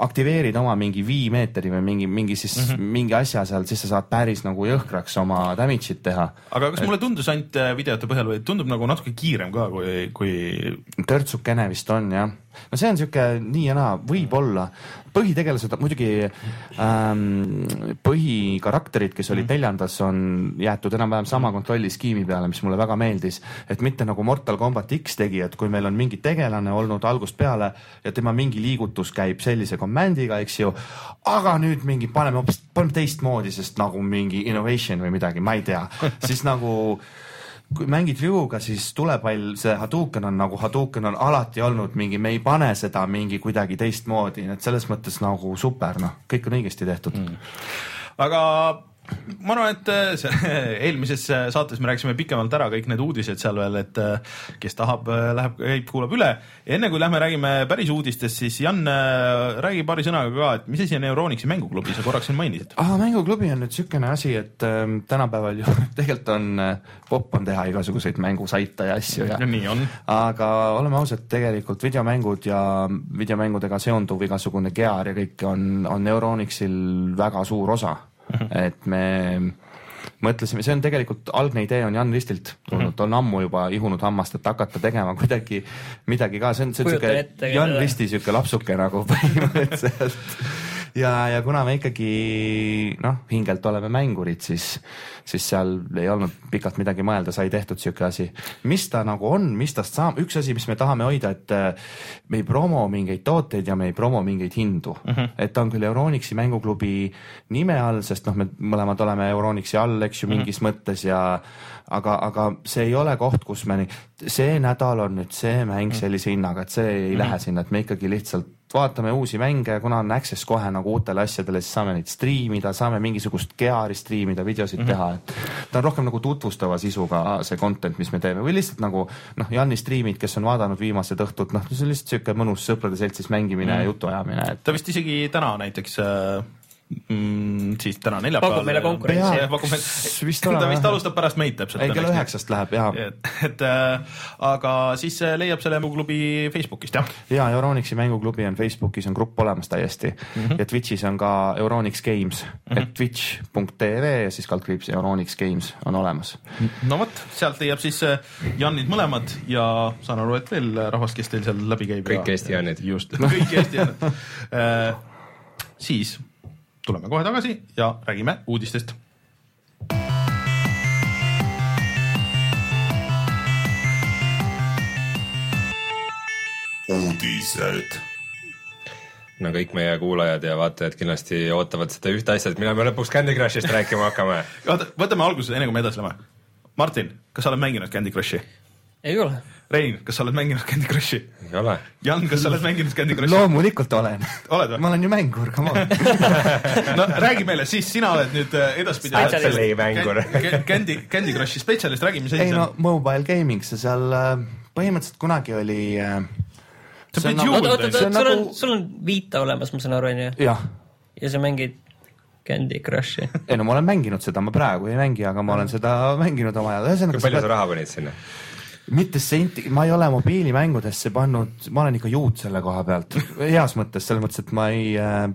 aktiveerid oma mingi viimeetri või mingi, mingi siis mm -hmm. mingi asja seal, siis sa saad päris nagu jõhkraks oma damage'it teha. aga kas mulle tundus ainult äh, videote põhjal või tundub nagu natuke kiirem ka kui, kui törtsukene vist on jah, no see on sihuke nii ja naa, võib-olla. põhitegelased muidugi ähm,, põhikarakterid, kes olid neljandas, on jäetud enam-vähem sama kontrolliskeemi peale, mis mulle väga meeldis. et mitte nagu Mortal Combat X tegi, et kui meil on mingi tegelane olnud algusest peale ja tema mingi liigutus käib sellise komandiga, eks ju. aga nüüd mingi paneme hoopis, paneme teistmoodi, sest nagu mingi innovation või midagi, ma ei tea, siis nagu kui mängid Ryuga, siis tulepall, see Hadouken on nagu Hadouken on alati olnud mingi, me ei pane seda mingi kuidagi teistmoodi, nii et selles mõttes nagu super, noh, kõik on õigesti tehtud mm.. aga ma arvan, et äh, see, eelmises äh, saates me rääkisime pikemalt ära kõik need uudised seal veel, et äh, kes tahab, läheb, käib, kuulab üle. enne kui lähme räägime päris uudistest, siis Jan, räägi paari sõnaga ka, et mis asi on Euronixi mänguklubi, sa korraks siin mainisid. ah,. mänguklubi on nüüd niisugune asi, et ähm, tänapäeval ju tegelikult on äh, popp on teha igasuguseid mängusaite ja asju ja ja nii on. aga oleme ausad, tegelikult videomängud ja videomängudega seonduv igasugune gear ja kõik on, on Euronixil väga suur osa. et me mõtlesime, see on tegelikult, algne idee on Jan Ristilt tulnud mm, -hmm. on ammu juba ihunud hammast, et hakata tegema kuidagi midagi ka, see on, see on siuke Jan. Risti siuke lapsuke nagu põhimõtteliselt. ja, ja kuna me ikkagi noh, hingelt oleme mängurid, siis, siis seal ei olnud pikalt midagi mõelda, sai tehtud siuke asi. mis ta nagu on, mis tast saab, üks asi, mis me tahame hoida, et äh, me ei promo mingeid tooteid ja me ei promo mingeid hindu mm. -hmm. et ta on küll Euronixi mänguklubi nime all, sest noh, me mõlemad oleme Euronixi all, eks ju, mingis mm -hmm. mõttes ja aga, aga see ei ole koht, kus me, see nädal on nüüd see mäng sellise hinnaga, et see ei mm -hmm. lähe sinna, et me ikkagi lihtsalt vaatame uusi mänge ja kuna on access kohe nagu uutele asjadele, siis saame neid striimida, saame mingisugust gear'i striimida, videosid mm -hmm. teha, et ta on rohkem nagu tutvustava sisuga see content, mis me teeme või lihtsalt nagu noh, Janni striimid, kes on vaadanud viimased õhtud, noh, see on lihtsalt sihuke mõnus sõprade seltsis mängimine mm -hmm. ja jutuajamine, et ta vist isegi täna näiteks äh, mm, siis täna neljapäeval. Pakub meile konkurentsi. meile, Vist ta vist alustab pärast meid täpselt. ei kella üheksast läheb ja, et, et äh, aga siis äh, leiab selle mänguklubi Facebookist jah. ja Euronixi mänguklubi on Facebookis on grupp olemas täiesti mm -hmm. ja Twitch'is on ka Euronix Games mm -hmm. et twitch.tv ja siis kaldkriips Euronix Games on olemas. no vot, sealt leiab siis äh, Janid mõlemad ja saan aru, et veel rahvast, kes teil seal läbi käib. Kõik Eesti Janid. just, kõik Eesti Janid äh,. siis tuleme kohe tagasi ja räägime uudistest. uudised. no kõik meie kuulajad ja vaatajad kindlasti ootavad seda ühte asja, et millal me lõpuks Candy Crushist rääkima hakkame. oota, võtame alguses, enne kui me edasi läheme. Martin, kas sa oled mänginud Candy Crushi? ei ole. Rein, kas sa oled mänginud Candy Crushi? ei ole. Jan, kas sa oled mänginud Candy Crushi? loomulikult olen. oled või? ma olen ju mängur, come on. no räägi meile, siis sina oled nüüd äh, edaspidi Spetsialist. Apple mängur. Can- Candy, Candy Crushi spetsialist, räägi, mis asi ei see no on. mobile gaming, see seal äh, põhimõtteliselt kunagi oli äh, on Bejeweled nagu- oota, oota, oota, on sul on sul on Vita olemas, ma saan aru, onju. jah, ja sa mängid Candy Crushi. ei no ma olen mänginud seda, ma praegu ei mängi, aga ma olen seda mänginud oma ajal, kui palju sa sa raha panid sinna? Mitte senti, ma ei ole mobiilimängudesse pannud, ma olen ikka juut selle koha pealt, heas mõttes, selles mõttes, et ma ei äh,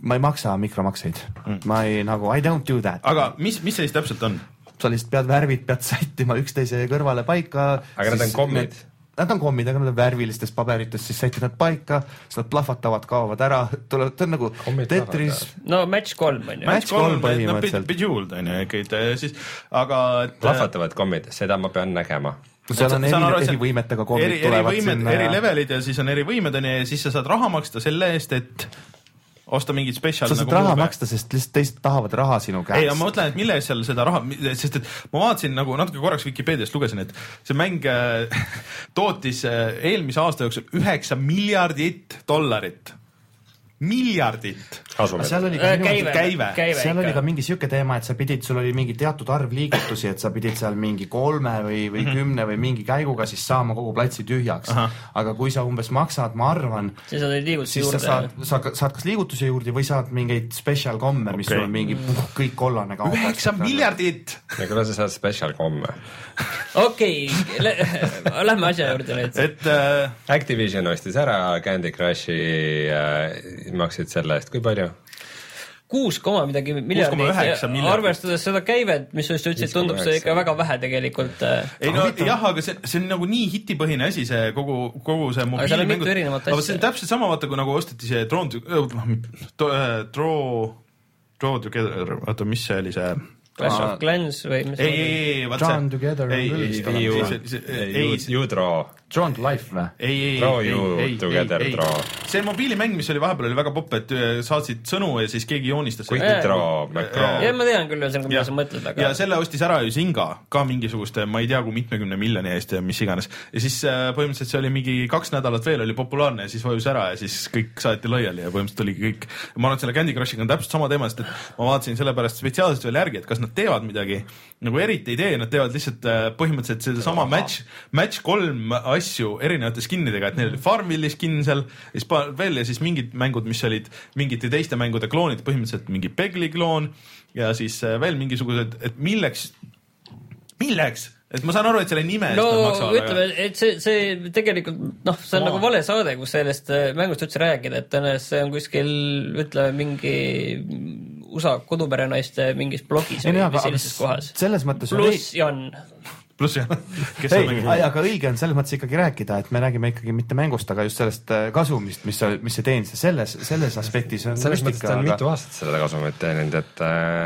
ma ei maksa mikromakseid mm., ma ei nagu I don't do that. aga mis, mis see siis täpselt on? sa lihtsalt pead värvid, pead sättima üksteise kõrvale paika. Aga need on kommid. Nad on kommid, aga nad on värvilistest paberitest, siis sätid nad paika, siis nad plahvatavad, kaovad ära, tulevad, ta on nagu Kommid Tetris, no match kolm onju. Match kolm põhimõtteliselt. Bejeweled on ju ikkagi, siis aga et plahvatavad kommid, seda ma pean nägema. Seal on eri, et see- eri tulevad võimed, sinna eri ja levelid ja siis on eri võimed on ju ja siis sa saad raha maksta selle eest, et osta mingit spetsial sa saad raha. maksta, sest lihtsalt teised tahavad raha sinu käest. ei, aga ma mõtlen, et mille eest seal seda raha, sest et ma vaatasin nagu natuke korraks Vikipeediast lugesin, et see mäng äh, tootis äh, eelmise aasta jooksul üheksa miljardit dollarit. miljardit. kasumit. seal oli ka Äh, käive käive. käive seal oli ka ikka. mingi siuke teema, et sa pidid, sul oli mingi teatud arv liigutusi, et sa pidid seal mingi kolme või, või mm -hmm. kümne või mingi käiguga siis saama kogu platsi tühjaks. Aga kui sa umbes maksad, ma arvan, siis saad neid liigutusi siis sa saad, sa saad kas liigutuse juurde või saad mingeid special komme, mis Okei. sul on mingi puh, kõik kollane kaob. üheksa. miljardit. ja kuna sa saad special komme. okei, lähme asja juurde nüüd. et äh, Activision ostis ära Candy Crushi äh,, maksid selle eest, kui palju? kuus koma midagi miljardit 6,9 ja miljardit. arvestades seda käivet, mis sa just ütlesid, tundub see ikka väga vähe tegelikult. ei no jah, aga see, see on nagu nii hitipõhine asi, see kogu, kogu see Aga seal on mitu erinevat aga asja. see on täpselt sama, vaata kui nagu osteti see Drawn to, Draw, Draw Together, oota, mis see oli see? Clash of Clans või mis ei, ei, ei, vaat Drawn see. Together on ei, küll ei, vist ei, olemas. ei, ei, You draw. Drawn to life või? ei, ei, Draw ei, ei, together ei, draw. ei, see mobiilimäng, mis oli vahepeal oli väga popp, et äh, saatsid sõnu ja siis keegi joonistas Quick Jaa. draw, macro. jah, ma tean küll ühesõnaga, mida sa mõtled, ja aga selle ostis ära ju Zynga ka mingisuguste, ma ei tea, kui mitmekümne miljoni eest ja mis iganes. ja siis äh, põhimõtteliselt see oli mingi kaks nädalat veel oli populaarne ja siis vajus ära ja siis kõik saeti laiali ja põhimõtteliselt oligi kõik. ma arvan, et selle Candy Crushiga on täpselt sama teema, sest et ma vaatasin sellepärast spetsiaalselt veel järgi, et kas nad teevad midagi nagu eriti ei tee, nad teevad lihtsalt äh, põhimõtteliselt sedasama match, match kolm asju erinevate skinnidega, et neil oli Farmvilli skin seal ja siis veel ja siis mingid mängud, mis olid mingite teiste mängude kloonid, põhimõtteliselt mingi Pegli kloon ja siis äh, veel mingisugused, et milleks, milleks, et ma saan aru, et selle nime no maksavad, ütleme, et see, see tegelikult noh, see on Come nagu vale saade, kus sellest äh, mängust üldse rääkida, et tõenäoliselt see on kuskil ütleme mingi USA koduperenaiste mingis blogis ei või või sellises kohas. selles mõttes on pluss Jan, pluss jah, kes ei aga õige on selles mõttes ikkagi rääkida, et me räägime ikkagi mitte mängust, aga just sellest äh, kasumist, mis, mis see teenis ja selles, selles aspektis on selles mõttes ta on aga- mitu aastat seda kasumit teeninud, et,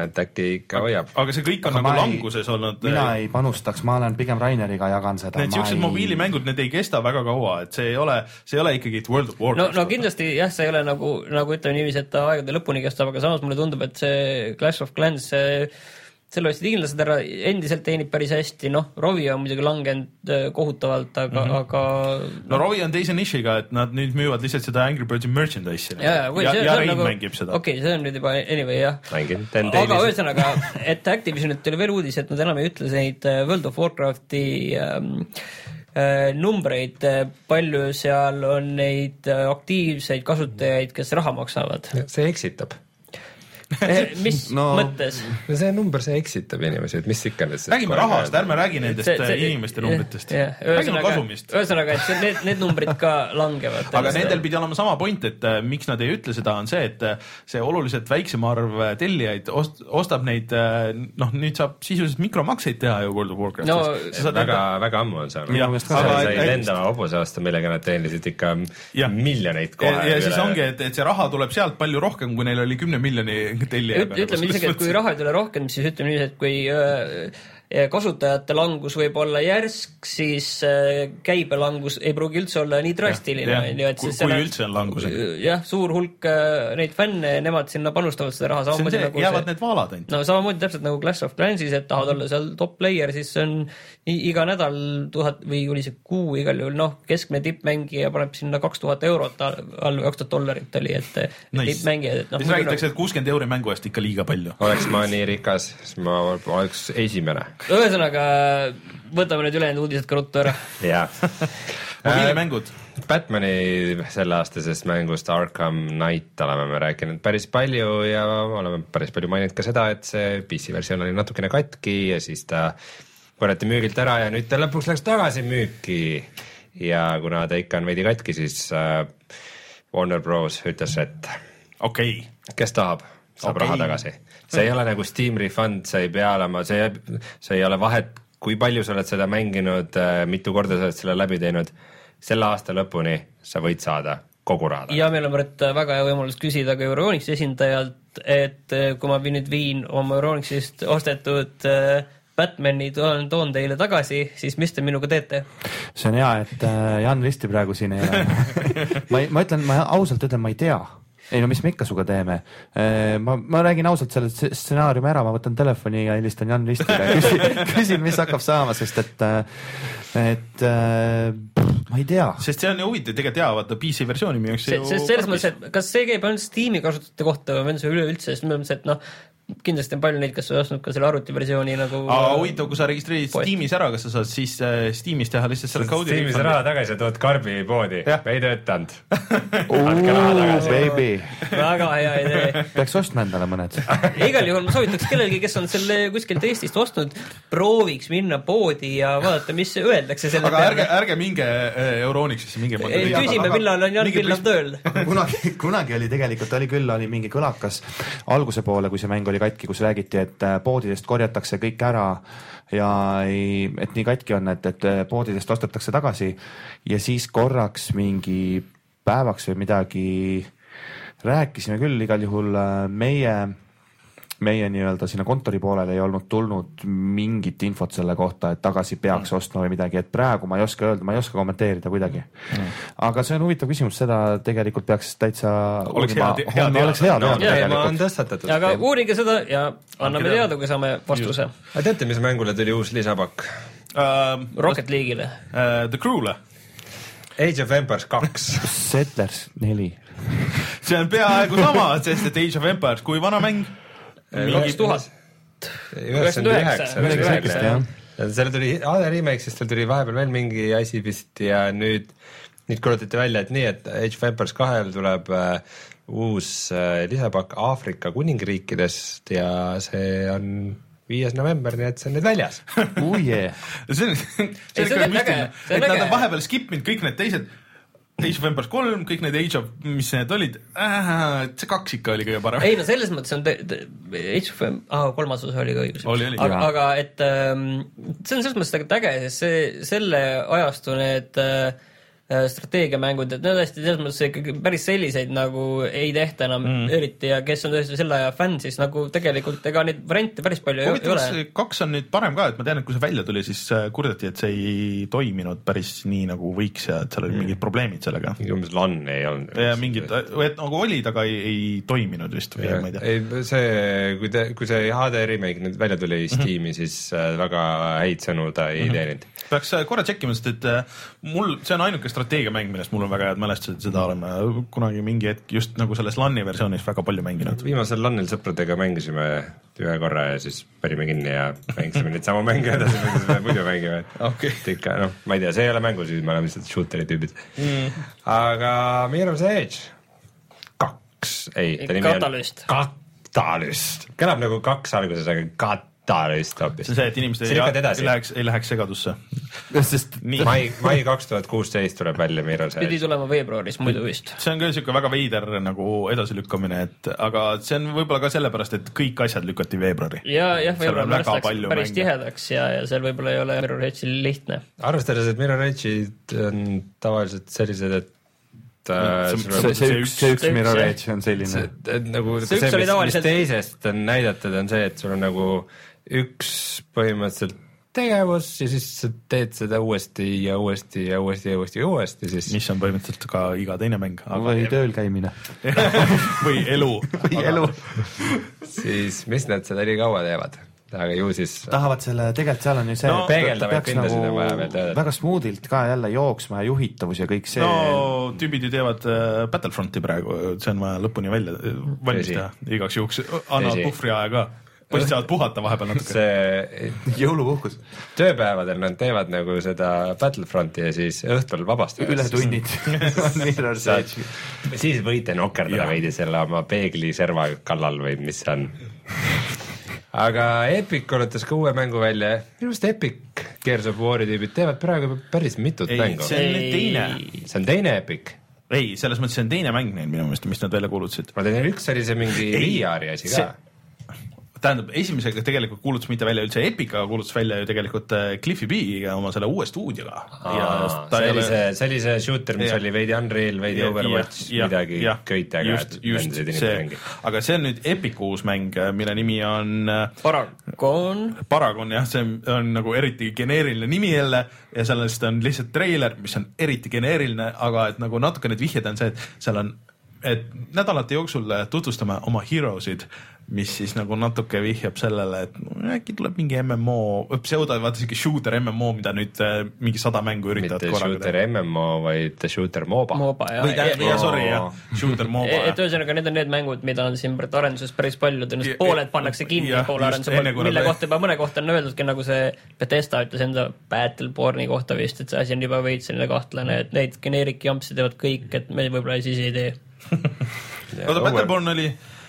et äkki ikka hoiab. aga see kõik on Aga nagu ei- languses olnud. äh, mina ei panustaks, ma olen pigem Raineriga jagan seda. Need siuksed mobiilimängud, need ei kesta väga kaua, et see ei ole, see ei ole ikkagi World of no, Warcraft. no kindlasti jah, see ei ole nagu, nagu ütleme niiviisi, et ta aegade lõpuni kestab, aga samas mulle tundub, et see Clash of Clans, see selle ostsid inglased ära, endiselt teenib päris hästi, noh, Rovi on muidugi langenud äh, kohutavalt, aga mm, -hmm. aga no Rovi on teise nišiga, et nad nüüd müüvad lihtsalt seda Angry Birds'i merchandise'i. ja, ja, kui ja, see, ja see on Rein nagu, mängib seda okei okay,, see on nüüd juba anyway jah. aga ühesõnaga, et Activisionilt tuli veel uudis, et nad enam ei ütle neid äh, World of Warcrafti ähm, äh, numbreid, palju seal on neid aktiivseid kasutajaid, kes raha maksavad. see eksitab. mis No- mõttes? no see number, see eksitab inimesi, et mis ikka nüüd. räägime rahast, ärme räägi nendest See- see, see- inimeste numbritest. räägime kasumist. ühesõnaga, et see, need, need numbrid ka langevad. aga nendel pidi olema sama point, et äh, miks nad ei ütle seda, on see, et see oluliselt väiksem arv tellijaid ost, ostab neid noh, nüüd saab sisuliselt mikromakseid teha ju World of Warcraftis No, väga, väga ammu on seal aga- sai lendava hobuse osta, millega nad teenisid ikka Jah. miljoneid ja, kohe. ja siis ongi, et, et see raha tuleb sealt palju rohkem, kui neil oli kümne miljoni tellija Üt- ütleme isegi, et kui raha ei tule rohkem, siis ütleme niiviisi, et kui öö, kasutajate langus võib olla järsk, siis äh, käibelangus ei pruugi üldse olla nii drastiline, jah. on ju, et Kui- siis kui seal üldse on langus. jah, suur hulk äh, neid fänne, nemad sinna panustavad seda raha see on see, nagu jäävad need vaalad ainult. no samamoodi täpselt nagu Clash of Clansis, et tahad olla seal top player, siis see on iga nädal tuhat või oli see kuu igal juhul, noh, keskmine tippmängija paneb sinna kaks tuhat eurot all või kaks tuhat dollarit oli, et Nice. tippmängijad, et noh siis räägitakse, et kuuskümmend euri mängu eest ikka liiga palju. oleks ma nii rikas, siis ma oleks esimene. ühesõnaga, võtame need ülejäänud uudised ka ruttu ära. jaa. mobiilimängud. Batman'i selleaastasest mängust Arkham Knight oleme me rääkinud päris palju ja oleme päris palju maininud ka seda, et see PC versioon oli natukene katki ja siis ta korjati müügilt ära ja nüüd ta lõpuks läks tagasi müüki. ja kuna ta ikka on veidi katki, siis äh, Warner Bros ütles, et okei okay., kes tahab, saab okay. raha tagasi. See ei ole nagu Steam refund, see ei pea olema, see, see ei ole vahet, kui palju sa oled seda mänginud, mitu korda sa oled selle läbi teinud. selle aasta lõpuni sa võid saada kogu raha ja meil on Brett väga hea võimalus küsida ka Euronixi esindajalt, et eh, kui ma nüüd viin oma Euronixist ostetud eh, Batman'i toon, toon teile tagasi, siis mis te minuga teete? see on hea, et äh, Jan Risti praegu siin ei ole. ma ei, ma ütlen, ma ausalt ütlen, ma ei tea. Ei no mis me ikka sinuga teeme. ma, ma räägin ausalt selle st- stsenaariumi ära, ma võtan telefoni ja helistan Jan Ristile ja küsin, küsin, mis hakkab saama, sest et, et äh, ma ei tea. sest see on ju huvitav, tegelikult jaa, vaata PC versiooni müüakse ju sest selles mõttes, et kas see käib ainult Steam'i kasutajate kohta või on see üleüldse, sest ma mõtlesin, et noh, kindlasti on palju neid, kes on ostnud ka selle arvutiversiooni nagu. huvitav, kui sa registreerid. Steamis ära, kas sa saad siis äh, Steamis teha lihtsalt selle koodi Steamis raha tagasi ja tood karbi poodi, ei töötanud. andke raha tagasi. Baby, väga hea idee. peaks ostma endale mõned. igal juhul ma soovitaks kellelgi, kes on selle kuskilt Eestist ostnud, prooviks minna poodi ja vaadata, mis öeldakse selle aga ärge, ärge minge äh, Euronixisse, minge. Ei, küsime, millal on Jan Villav tööl. kunagi, kunagi oli tegelikult oli küll, oli mingi kõlakas alguse poole, kui see mäng oli katki, kus räägiti, et äh, poodidest korjatakse kõik ära ja ei, et nii katki on, et, et äh, poodidest ostetakse tagasi ja siis korraks mingi päevaks või midagi rääkisime küll igal juhul äh, meie meie nii-öelda sinna kontori poolele ei olnud tulnud mingit infot selle kohta, et tagasi peaks Mm. ostma või midagi, et praegu ma ei oska öelda, ma ei oska kommenteerida kuidagi Mm. aga see on huvitav küsimus, seda tegelikult peaks täitsa Oleks hea hea Homme oleks teada. hea teada No, teema on tegelikult. tõstatatud. aga uurige seda ja anname teada. teada, kui saame vastuse aga teate, mis mängule tuli uus lisapakk? uh,. Rocket League'ile. Uh, The Crew'le, Age of Empires kaks. Settlers neli. see on peaaegu sama, sest et Age of Empires, kui vana mäng? Kaks tuhat. üheksakümmend üheksa. üheksakümmend üheksa, jah. seal tuli AD remake, siis tal tuli vahepeal veel mingi asi vist ja nüüd, nüüd kuulutati välja, et nii, et Age of Empires kahel tuleb äh, uus äh, lisapakk Aafrika kuningriikidest ja see on viies november, nii et see on nüüd väljas. oh see on, Ei, see on ikka äge, müstiline, et nad on vahepeal skip inud kõik need teised Age of Empires kolm, kõik need Age of, mis need olid äh,, see kaks ikka oli kõige parem. ei no selles mõttes on te- te- Age of Em-, ah, kolmas osa oli ka õigus. Aga, aga et ähm, see on selles mõttes tegelikult äge, sest see, selle ajastu need äh, strateegiamängud, et need tõesti selles mõttes ikkagi päris selliseid nagu ei tehta enam mm. eriti ja kes on tõesti selle aja fänn, siis nagu tegelikult ega neid variante päris palju ei, ei huvitav, kas ole. kaks on nüüd parem ka, et ma tean, et kui see välja tuli, siis äh, kurdeti, et see ei toiminud päris nii nagu võiks ja et seal olid mingid probleemid sellega. mingi umbes LAN ei olnud. ja mingid, et nagu olid, aga ei, ei toiminud vist või ma ei tea. ei, see, kui te, kui see HD remake nüüd välja tuli Steam'i, siis äh, väga häid sõnu ta ei teeninud. peaks äh, korra tšekkima, sest et äh, mul, see on ainuke strateegiamäng, millest mul on väga head mälestused, seda oleme kunagi mingi hetk just nagu selles LAN-i versioonis väga palju mänginud. viimasel LAN-il sõpradega mängisime ühe korra ja siis panime kinni ja mängisime neid samu mänge edasi, nagu me muidu mängime. Okei. et ikka noh, ma ei tea, see ei ole mängus, me oleme lihtsalt shooter'i tüübid mm.. aga Mirror's Edge kaks, ei, Catalyst. Catalyst, kõlab nagu kaks alguses, aga Catalyst hoopis see on see, et inimesed ei, ei läheks, ei läheks segadusse. sest nii, mai, mai kaks tuhat kuusteist tuleb välja Mirror's pidi Edge. tulema veebruaris muidu vist. see on ka niisugune väga veider nagu edasilükkamine, et aga see on võib-olla ka sellepärast, et kõik asjad lükati veebruari. ja, jah, veebruar väga läks palju päris mänge. tihedaks ja, ja seal võib-olla ei ole Mirror Edge'il lihtne. arvestades, et Mirror Edge'id on tavaliselt sellised, et äh, See- see, see see üks, see üks Mirror. Edge on selline nagu See see, oli mis, tavaliselt- mis teisest on näidatud, on see, et sul on nagu üks põhimõtteliselt tegevus ja siis sa teed seda uuesti ja uuesti ja uuesti ja uuesti ja uuesti, siis mis on põhimõtteliselt ka iga teine mäng, aga või tööl käimine. või elu. või elu. siis mis nad seda nii kaua teevad, aga ju siis tahavad selle, tegelikult seal on ju see No, et peaks pindasid on vaja veel töötada. väga smoothilt ka jälle jooksma ja juhitavus ja kõik see no tüübid ju teevad äh, Battlefronti praegu, see on vaja lõpuni välja äh, valmis teha, igaks juhuks annavad puhvriaja ka. Poisid saavad puhata vahepeal natuke. see jõulupuhkus, tööpäevadel nad teevad nagu seda Battlefronti ja siis õhtul vabastavad. ületunnid siis võite nokerdada veidi selle oma peegliserva kallal või mis see on. aga Epic kuulutas ka uue mängu välja, minu arust Epic Gears of War'i tüübid teevad praegu päris mitut ei, mängu. see on nüüd teine. see on teine Epic. ei, selles mõttes see on teine mäng neil minu meelest, mis nad välja kuulutasid. ma tean, üks oli see mingi VR-i asi see- ka. tähendab, esimesega tegelikult kuulutas mitte välja üldse Epic, aga kuulutas välja ju tegelikult äh, Cliffi B-ga oma selle uue stuudioga. see oli see, see oli see shooter, mis Jah. oli veidi Unreal, veidi Ja- Overwatch, ja- ja- midagi jah, köitega just, just see aga see on nüüd Epicu uus mäng, mille nimi on äh, Paragon, Paragon jah, see on, on nagu eriti geneeriline nimi jälle ja sellest on lihtsalt treiler, mis on eriti geneeriline, aga et nagu natuke need vihjed on see, et seal on et nädalate jooksul tutvustame oma hero'sid mis siis nagu natuke vihjab sellele, et äkki tuleb mingi MMO, pseudo, vaata siuke shooter MMO, mida nüüd äh, mingi sada mängu üritavad mitte shooter MMO, vaid shooter MOBA. MOBA jah. või tähendab, jaa, sorry jah, shooter MOBA. et ühesõnaga, need on need mängud, mida on siin arenduses päris palju, tõenäoliselt pooled pannakse kinni, poole arenduse poolt, mille kohta juba mõne kohta on öeldudki, nagu see Bethesda ütles enda Battleborne'i kohta vist, et see asi on juba veits selline kahtlane, et neid geneerik jampse teevad kõik, et me võib-olla siis ei tee oota, Battleborn oli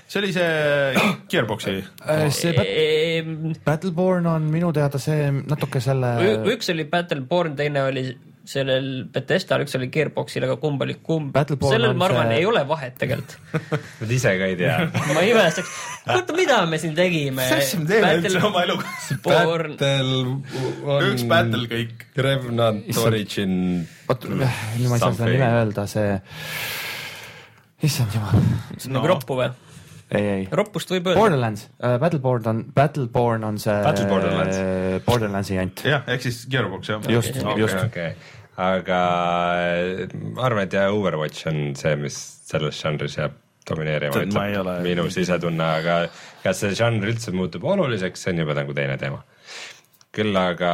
see oli see Gearboxi äh, see Bat Battleborn on minu teada see natuke selle üks oli Battleborn, teine oli sellel Bethesdal, üks oli Gearboxil, aga kumb oli kumb. sellel ma arvan see..., ei ole vahet tegelikult Nad ise ka ei tea ma imestaks, oota, mida me siin tegime? mis asja me teeme üldse oma eluga? Battle on üks battle kõik. Revenant Origin. oot, nüüd ma ei saa seda nime öelda, see, issand jumal. see on nagu roppu või? ei, ei. roppust võib öelda. Borderlands uh,, Battleborn on, Battleborn on see Battle Borderlands uh,, Borderlandsi jant. jah, ehk siis Gearbox jah. just okay,, just okay.. aga ma arvan, et jah, Overwatch on see, mis selles žanris jääb domineerima, ütleb minu sisetunne, aga kas see žanr üldse muutub oluliseks, see on juba nagu teine teema küll aga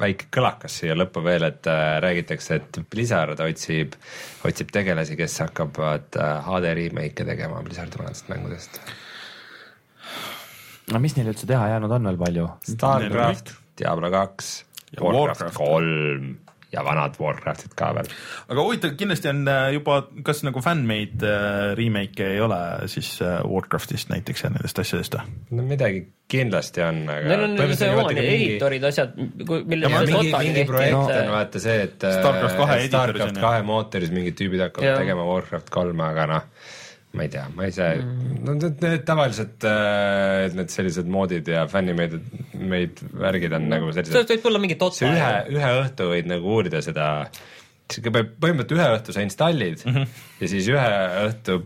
väike kõlakas siia lõppu veel, et äh, räägitakse, et Blizzard otsib, otsib tegelasi, kes hakkavad äh, HD remake'e tegema Blizzardi vanadest mängudest. no mis neil üldse teha jäänud on veel palju? Starcraft, Diablo kaks, Warcraft kolm ja vanad Warcraftid ka veel. aga huvitav, kindlasti on äh, juba, kas nagu fännmade äh, remake'e ei ole siis äh, Warcraftist näiteks ja nendest asjadest või? no midagi kindlasti on, aga. Neil on see oma editorid, asjad, mille. mingi, mingi projekt on vaata see, et Starcraft kahe editoris. Starcraft kahe mootoris mingid tüübid hakkavad tegema Warcraft kolme, aga noh ma ei tea, ma ise mm., no need, need tavaliselt äh, need sellised moodid ja fännimeid, meid värgid on nagu sellised. sellest võib tulla mingi totta. ühe, ühe õhtu võid nagu uurida seda, põhimõtteliselt ühe õhtu sa installid mm -hmm. ja siis ühe õhtu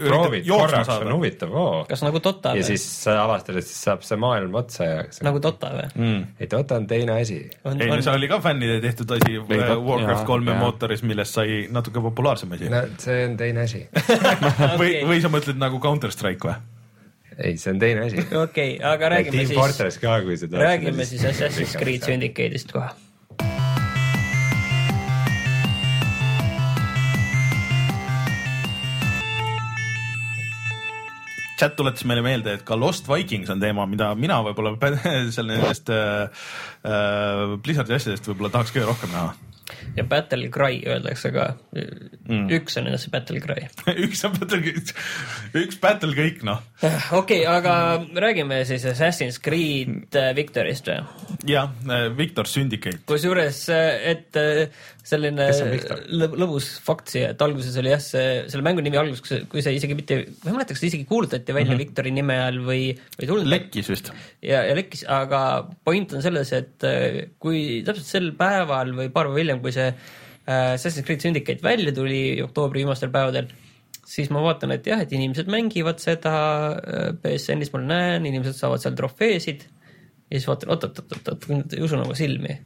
proovid korraks, on huvitav oo. kas nagu Dota või? ja siis sa avastad, et siis saab see maailm otsa ja. nagu Dota või mm.? ei, Dota on teine asi. ei no see oli ka fännide tehtud asi äh, Warcraft kolme mootoris, millest sai natuke populaarsem asi. no see on teine asi või, või sa mõtled nagu Counter Strike või? ei, see on teine asi. okei okay,, aga räägime Team siis. Fortress ka, kui seda. räägime siis Assassin's Creed Syndicate'ist kohe chat tuletas meile meelde, et ka Lost Vikings on teema, mida mina võib-olla seal nendest äh, äh, Blizzardi asjadest võib-olla tahaks kõige rohkem näha ja Battle Cry öeldakse ka mm.. üks on see Battle Cry üks on Battle, üks Battle kõik noh. okei okay,, aga räägime siis Assassin's Creed äh, Victorist või? jah, äh, Victor Syndicate. kusjuures, et selline lõbus fakt siia, et alguses oli jah, see, selle mängu nimi alguses, kui see isegi mitte, ma ei mäleta, kas see isegi kuulutati välja mm -hmm. Victori nime all või, või tulnud. lekkis vist. ja, ja lekkis, aga point on selles, et äh, kui täpselt sel päeval või paar päeva hiljem, kui see äh, Assassin's Creed Syndicate välja tuli oktoobri viimastel päevadel, siis ma vaatan, et jah, et inimesed mängivad seda äh, BSN-is, ma näen, inimesed saavad seal trofeesid ja siis vaatan oot,, oot-oot-oot, ei usu nagu silmi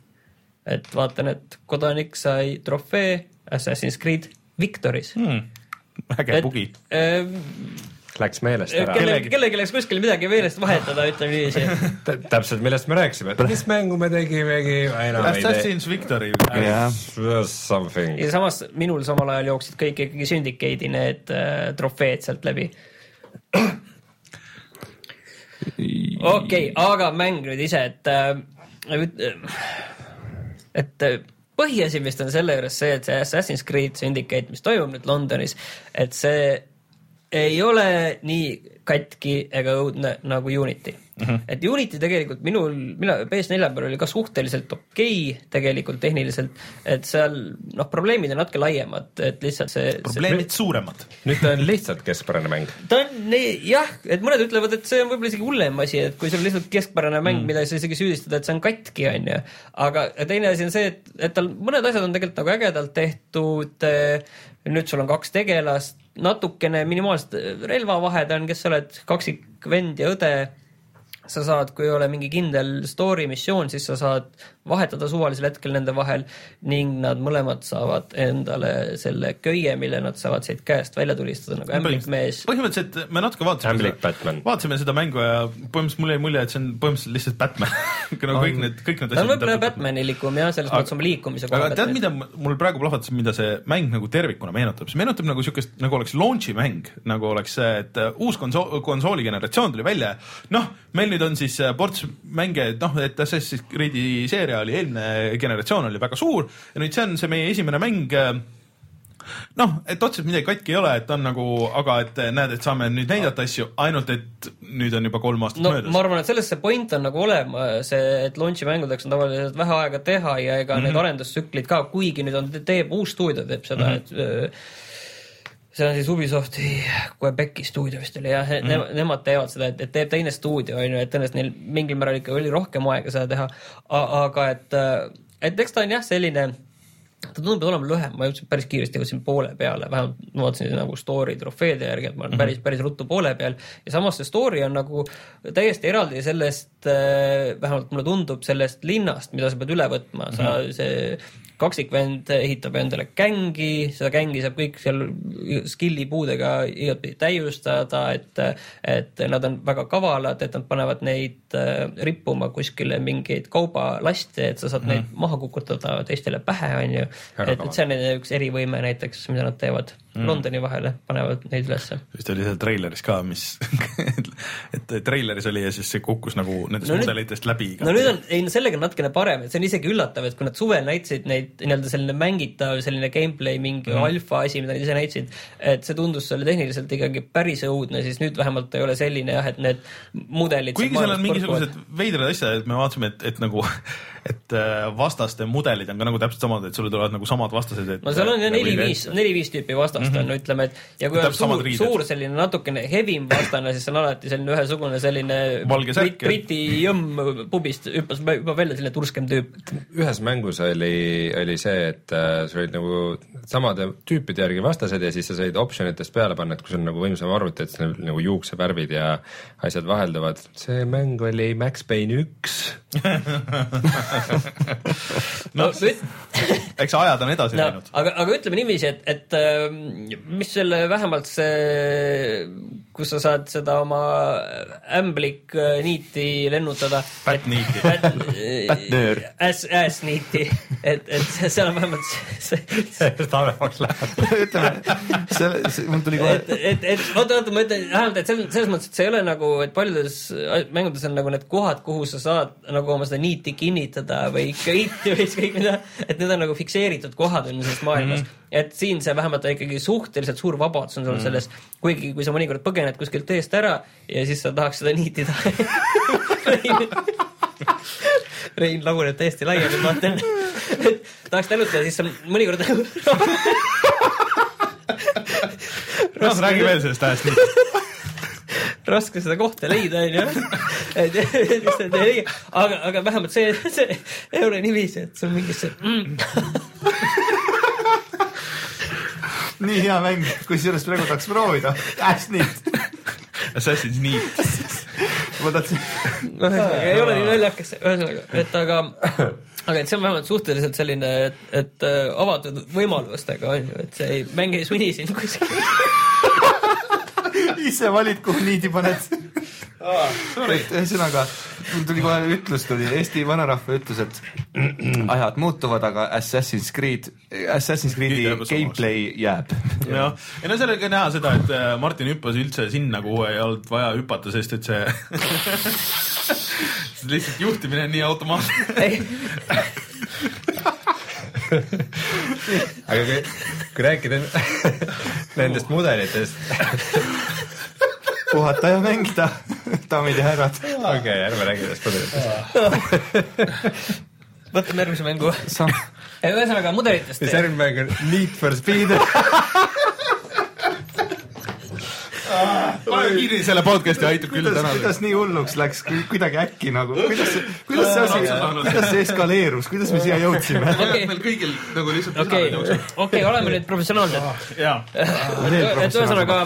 et vaatan, et kodanik sai trofee Assassin's Creed Victoris hmm.. äge bugi äh,. Läks meelest ära. kellelgi, kellelgi läks kuskil midagi meelest vahetada, ütleme niiviisi täpselt, millest me rääkisime, et mis mängu me tegimegi. Assassin's Victory yeah.. Something. ja samas minul samal ajal jooksid kõik ikkagi Syndicate'i need äh, trofeed sealt läbi okei okay,, aga mäng nüüd ise, et äh, et äh, põhiasi vist on selle juures see, et see Assassin's Creed Syndicate, mis toimub nüüd Londonis, et see ei ole nii katki ega õudne nagu Unity mm. -hmm. et Unity tegelikult minul, mina PS4 peal oli ka suhteliselt okei okay, tegelikult tehniliselt, et seal noh, probleemid on natuke laiemad, et lihtsalt see. probleemid see, suuremad. nüüd ta on lihtsalt keskpärane mäng. ta on jah, et mõned ütlevad, et see on võib-olla isegi hullem asi, et kui sul on lihtsalt keskpärane mäng mm., mida sa isegi süüdistad, et see on katki, on ju. aga teine asi on see, et, et tal mõned asjad on tegelikult nagu ägedalt tehtud. nüüd sul on kaks tegelast, natukene minimaalsed relvavahed on, kes sa oled, kaksik vend ja õde sa saad, kui ei ole mingi kindel story missioon, siis sa saad vahetada suvalisel hetkel nende vahel ning nad mõlemad saavad endale selle köie, mille nad saavad siit käest välja tulistada nagu ämblik mees. põhimõtteliselt me natuke vaatasime Batman. vaatasime seda mängu ja põhimõtteliselt mulle jäi mulje, et see on põhimõtteliselt lihtsalt Batman nagu kõik need, kõik need ta on võib-olla Batmanilikum jah, selles mõttes oma liikumise aga tead, mida mul praegu plahvatas, mida see mäng nagu tervikuna meenutab, see meenutab nagu siukest, nagu oleks launch'i mäng, nagu oleks see, et äh, uus konsool, konsooli generatsioon tuli välja. noh, meil nüüd on siis äh, ports mänge, noh, et Assassin's Creed'i seeria oli eelmine generatsioon oli väga suur ja nüüd see on see meie esimene mäng äh, noh, et otseselt midagi katki ei ole, et on nagu, aga et äh, näed, et saame nüüd näidata asju, ainult et nüüd on juba kolm aastat no möödas ma arvan, et selles see point on nagu olemas, et launch'i mängudeks on tavaliselt vähe aega teha ja ega mm -hmm. need arendustsüklid ka, kuigi nüüd on, teeb uus stuudio teeb seda mm, -hmm. et see on siis Ubisofti Quebeci stuudio vist oli jah mm, -hmm. ne, nemad teevad seda, et, et teeb teine stuudio on ju, et tõenäoliselt neil mingil määral ikka oli rohkem aega seda teha, aga et, et eks ta on jah, selline ta tundub olema lühem, ma jõudsin päris kiiresti jõudsin poole peale, vähemalt ma vaatasin nagu story trofeede järgi, et ma olen päris, päris ruttu poole peal ja samas see story on nagu täiesti eraldi sellest, vähemalt mulle tundub, sellest linnast, mida sa pead üle võtma, sa, see kaksikvend ehitab endale gängi, seda gängi saab kõik seal skill'i puudega igatpidi täiustada, et et nad on väga kavalad, et nad panevad neid äh, rippuma kuskile mingeid kaubalaste, et sa saad mm neid maha kukutada teistele pähe, on ju. Väga et, et see on nende üks erivõime näiteks, mida nad teevad mm. Londoni vahele, panevad neid ülesse. vist oli seal treileris ka, mis, et treileris oli ja siis see kukkus nagu nendest No mudelitest läbi. no nüüd on, ei no sellega on natukene parem, et see on isegi üllatav, et kui nad suvel näitasid neid nii-öelda selline mängitav selline gameplay mingi mm. alfa asi, mida nad ise näitasid, et see tundus selle tehniliselt ikkagi päris õudne, siis nüüd vähemalt ei ole selline jah, et need mudelid kuigi seal on mingisugused veidrad asjad, et me vaatasime, et, et nagu, et äh, vastaste mudelid on ka nagu täpselt samad, et sulle tulevad nagu samad vastased, et no seal on ju nagu neli-viis, neli-viis tüüpi vastast mm -hmm. on, ütleme, et ja kui on suur, suur selline natukene hevim vastane, siis see on alati selline ühesugune selline brit, Briti jõmm pubist hüppas juba välja selline turskem tüüp. ühes mängus oli, oli see, et äh, sul olid nagu samade tüüpide järgi vastased ja siis sa said optsioon itest peale panna, et kui sul on nagu võimsam arvuti, et siis nagu juuksevärvid ja asjad vahelduvad. see mäng oli Max Payne üks. no, no eks ajad on edasi no, läinud. aga, aga ütleme niiviisi, et, et ähm, mis selle vähemalt see, kus sa saad seda oma ämblik äh, niiti lennutada. Pätt-niiti. Pätt-nöör. Äss, ässniiti, et, et see- seal on vähemalt see, see, sellest halvemaks läheb. ütleme, see, mul tuli kohe et, et, et oota, oota, ma ütlen vähemalt, et selles, selles mõttes, et see ei ole nagu, et paljudes mängudes on nagu need kohad, kuhu sa saad nagu oma seda niiti kinnitada või köiti või ükskõik mida, et need on nagu fikseeritud kohad on ju selles maailmas mm. -hmm. Et siin see vähemalt on ikkagi suhteliselt suur vabadus on sul mm selles, kuigi kui sa mõnikord põgened kuskilt teest ära ja siis sa tahaks seda niitida Rein, laguneb täiesti laiali, ma vaatan, et tahaks tänutada, siis sa mõnikord noh, räägi veel sellest ajast nii. raske seda kohta leida, onju. aga, aga vähemalt see, see ei ole niiviisi, et sul mingi see mm, nii hea mäng, kusjuures praegu tahaks proovida. Äss nii, Assassin's Need. ma tahtsin, noh, ühesõnaga ei ole nii naljakas, ühesõnaga, et aga, aga et see on vähemalt suhteliselt selline, et, et äh, avatud võimalustega on ju, et see ei, mäng ei sunni sind kuskile. ise valid, kuhu niidi paned. Et ühesõnaga, mul tuli kohe ütlus tuli, Eesti vanarahva ütlus, et ajad muutuvad, aga Assassin's Creed, Assassin's Creed'i gameplay jääb. jah, ja no sellega näha seda, et äh, Martin hüppas üldse sinna, kuhu ei olnud vaja hüpata, sest et see see lihtsalt juhtimine on nii automaatne. aga kui, kui rääkida nendest mudelitest, puhata ja mängida, daamid ja härrad. okei, ärme räägi nendest mudelitest. võtame järgmise mängu. ühesõnaga mudelitest siis. järgmine mäng on Need for Speed. pane kinni selle podcast'i, aitab küll kuidas, täna. kuidas nii hulluks läks, kuidagi äkki nagu, kuidas see, kuidas see asi kuidas see eskaleerus, kuidas me siia jõudsime? Okei. meil kõigil nagu lihtsalt okei, okei, oleme nüüd professionaalsed. et ühesõnaga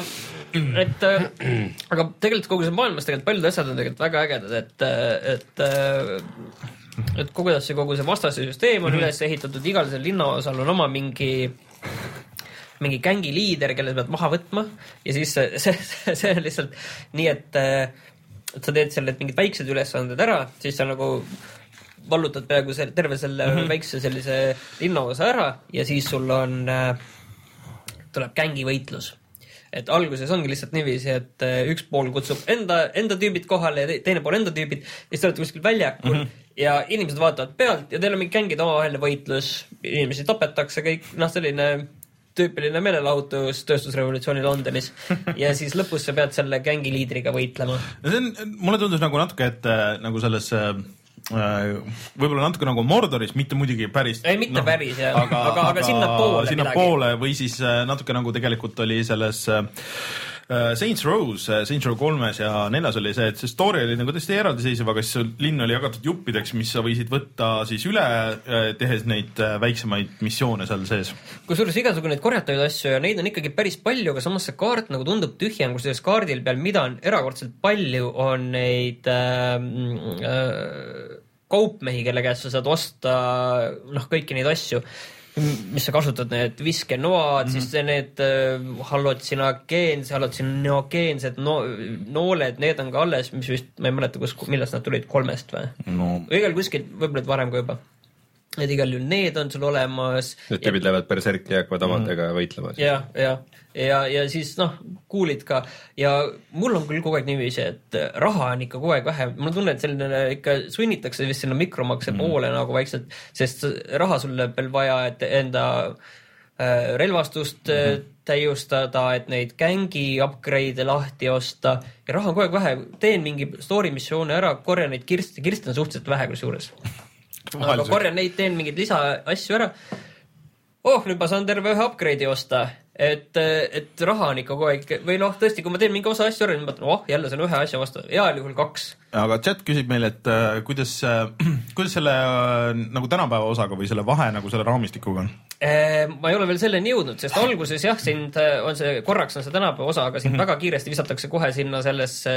et äh, aga tegelikult kogu see maailmas tegelikult paljud asjad on tegelikult väga ägedad, et, et äh, et kuidas see kogu see vastase süsteem on üles ehitatud, igal seal linnaosal on oma mingi mingi gängi liider, kelle sa pead maha võtma ja siis see, see, see on lihtsalt nii, et äh, et sa teed selle mingid väiksed ülesanded ära, siis sa nagu vallutad peaaegu selle, terve selle mm -hmm. väikse sellise linnaosa ära ja siis sul on äh, tuleb gängivõitlus. Et alguses ongi lihtsalt niiviisi, et äh, üks pool kutsub enda, enda tüübid kohale ja te- teine pool enda tüübid ja siis te olete kuskil väljakul mm -hmm. ja inimesed vaatavad pealt ja teil on mingi gängide omavaheline võitlus, inimesi tapetakse, kõik noh, selline tüüpiline meelelahutus tööstusrevolutsiooni Londonis ja siis lõpus sa pead selle gängi liidriga võitlema. no see on, mulle tundus nagu natuke, et äh, nagu selles äh, võib-olla natuke nagu Mordoris, mitte muidugi päris. Ei, mitte päris, jah. Aga- aga sinnapoole sinnapoole või siis äh, natuke nagu tegelikult oli selles äh, äh, Saints Row's, Saints Row kolmes ja neljas oli see, et see story oli nagu täiesti eraldiseisev, aga siis linn oli jagatud juppideks, mis sa võisid võtta siis üle, tehes neid äh, väiksemaid missioone seal sees. kusjuures igasugu neid korjatavaid asju ja neid on ikkagi päris palju, aga samas see kaart nagu tundub tühjem, kusjuures kaardil peal, mida on erakordselt palju, on neid äh, äh, kaupmehi, kelle käest sa saad osta noh, kõiki neid asju, mis sa kasutad, need viskenoad mm, -hmm. siis need äh, hallotsinogeense, hallotsinogeenset no, nooled, need on ka alles, mis vist, ma ei mäleta, kus, millest nad tulid, kolmest või? no igal kuskilt, võib-olla varem ka juba. Et igal juhul need on sul olemas. Need tüübid lähevad berserki ja hakkavad omadega võitlema. ja, ja, ja, ja siis noh, kuulid ka ja mul on küll kogu aeg niiviisi, et raha on ikka kogu aeg vähe, mul on tunne, et selline ikka sunnitakse vist sinna mikromakse mm. poole nagu vaikselt, sest raha sul läheb veel vaja, et enda äh, relvastust mm -hmm. täiustada, et neid gängi upgrade'e lahti osta ja raha on kogu aeg vähe, teen mingi story missioone ära, korjan neid kirste, kirste on suhteliselt vähe kusjuures. Aga korjan neid, teen mingeid lisaasju ära. Oh, nüüd ma saan terve ühe upgrade'i osta, et, et raha on ikka kogu aeg või noh, tõesti, kui ma teen mingi osa asju ära, siis ma mõtlen, oh jälle saan ühe asja vastu, heal juhul kaks. Aga chat küsib meil, et äh, kuidas äh, kuidas selle äh, nagu tänapäeva osaga või selle vahe nagu selle raamistikuga on? ma ei ole veel selleni jõudnud, sest alguses jah, sind äh, on see, korraks on see tänapäeva osa, aga sind väga kiiresti visatakse kohe sinna sellesse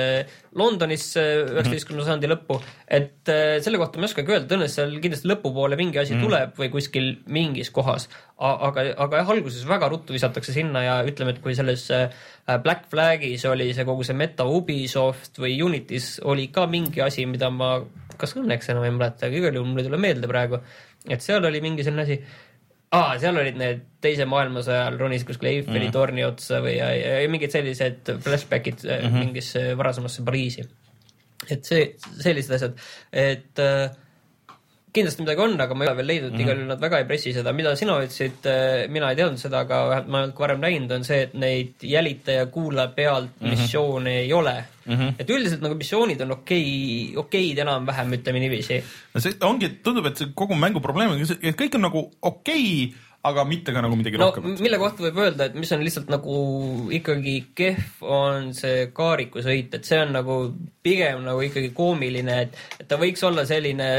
Londonisse üheksateistkümnenda sajandi lõppu. et äh, selle kohta ma ei oskagi öelda, tõenäoliselt seal kindlasti lõpupoole mingi asi mm. tuleb või kuskil mingis kohas. aga, aga jah, alguses väga ruttu visatakse sinna ja ütleme, et kui selles äh, Black Flagis oli see kogu see meta Ubisoft või Unitis oli ka mingi asi, mida ma kas õnneks enam ei mäleta, aga igal juhul mul ei tule meelde praegu, et seal oli mingi selline asi aa, seal olid need teise maailmasõja ajal ronisid kuskile Eiffeli mm -hmm. torni otsa või ja, ja, ja mingid sellised flashbackid mm -hmm. mingisse varasemasse Pariisi. et see, sellised asjad, et äh, kindlasti midagi on, aga ma ei ole veel leidnud mm, -hmm. igal juhul nad väga ei pressi seda, mida sina ütlesid, mina ei teadnud seda, aga vähemalt ma ei olnud ka varem näinud, on see, et neid jälitaja kuula pealt mm -hmm. missioone ei ole mm. -hmm. et üldiselt nagu missioonid on okei, okeid enam-vähem, ütleme niiviisi no see ongi, tundub, et see kogu mängu probleem on, et kõik on nagu okei okay,, aga mitte ka nagu midagi no rohkemat. mille kohta võib öelda, et mis on lihtsalt nagu ikkagi kehv, on see kaarikusõit, et see on nagu pigem nagu ikkagi koomiline, et, et ta võiks olla selline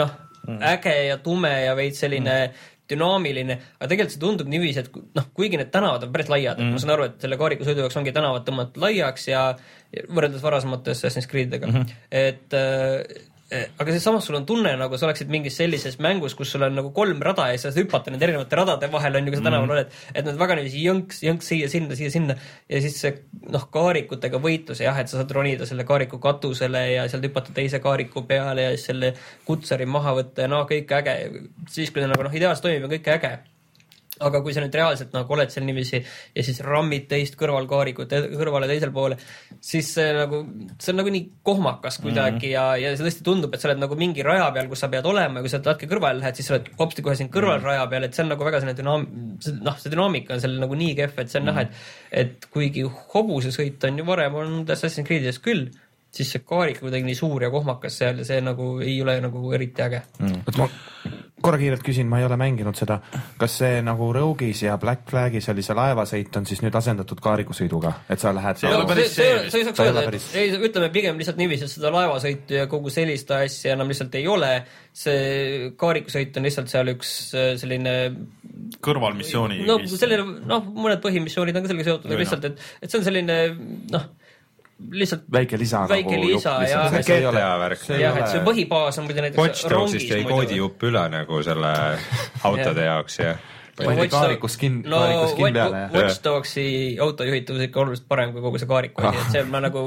noh, äge ja tume ja veits selline mm. dünaamiline, aga tegelikult see tundub niiviisi, et noh, kuigi need tänavad on päris laiad mm., ma saan aru, et selle kaarikusõidu jaoks ongi tänavad tõmmatud laiaks ja ja võrreldes varasemate Assassin's Creed'idega mm, -hmm. et äh, aga siis samas sul on tunne, nagu sa oleksid mingis sellises mängus, kus sul on nagu kolm rada ja sa saad hüpata nende erinevate radade vahel, on ju, kui sa tänaval oled. et nad väga niiviisi jõnks, jõnks siia-sinna, siia-sinna ja siis see noh, kaarikutega võitlus jah, et sa saad ronida selle kaariku katusele ja sealt hüpata teise kaariku peale ja siis selle kutsari maha võtta ja no kõik äge. siis, kui ta nagu noh, ideaalselt toimib, on kõik äge aga kui sa nüüd reaalselt nagu oled seal niiviisi ja siis rammid teist kõrvalkaarikut te- kõrvale teisele poole, siis see nagu, see on nagu nii kohmakas kuidagi mm -hmm. ja, ja see tõesti tundub, et sa oled nagu mingi raja peal, kus sa pead olema ja kui sa natuke kõrvale lähed, siis sa oled hopsti kohe siin kõrval raja peal, et see on nagu väga selline dünaam-, noh, see dünaamika on seal nagu nii kehv, et see on mm -hmm. näha, et, et kuigi hobusesõit on ju varem olnud Assassin's Creed'is küll, siis see kaarik kuidagi nii suur ja kohmakas seal ja see nagu ei ole nagu eriti äge mm.. ma korra kiirelt küsin, ma ei ole mänginud seda, kas see nagu Rogue'is ja Black Flagis oli see laevasõit on siis nüüd asendatud kaarikusõiduga, et sa lähed See ei ole no, päris see, see see, ei saaks öelda, et päris- ei, ütleme pigem lihtsalt niiviisi, et seda laevasõitu ja kogu sellist asja enam lihtsalt ei ole. see kaarikusõit on lihtsalt seal üks äh, selline kõrvalmissiooni. no sellele, noh, mõned põhimissioonid on ka sellega seotud, aga lihtsalt, et, et see on selline noh, lihtsalt väike lisa Väike nagu lisa, jupp jah. lihtsalt. see ei ole hea värk. See jah, et see põhibaas on muidu näiteks Watch Dogsist jäi koodijupp üle nagu selle autode jaoks ja pandi kaariku skin- kaariku skin peale ja- Watch Dogsi autojuhitavus ikka oluliselt parem kui kogu see kaariku asi, et see ma nagu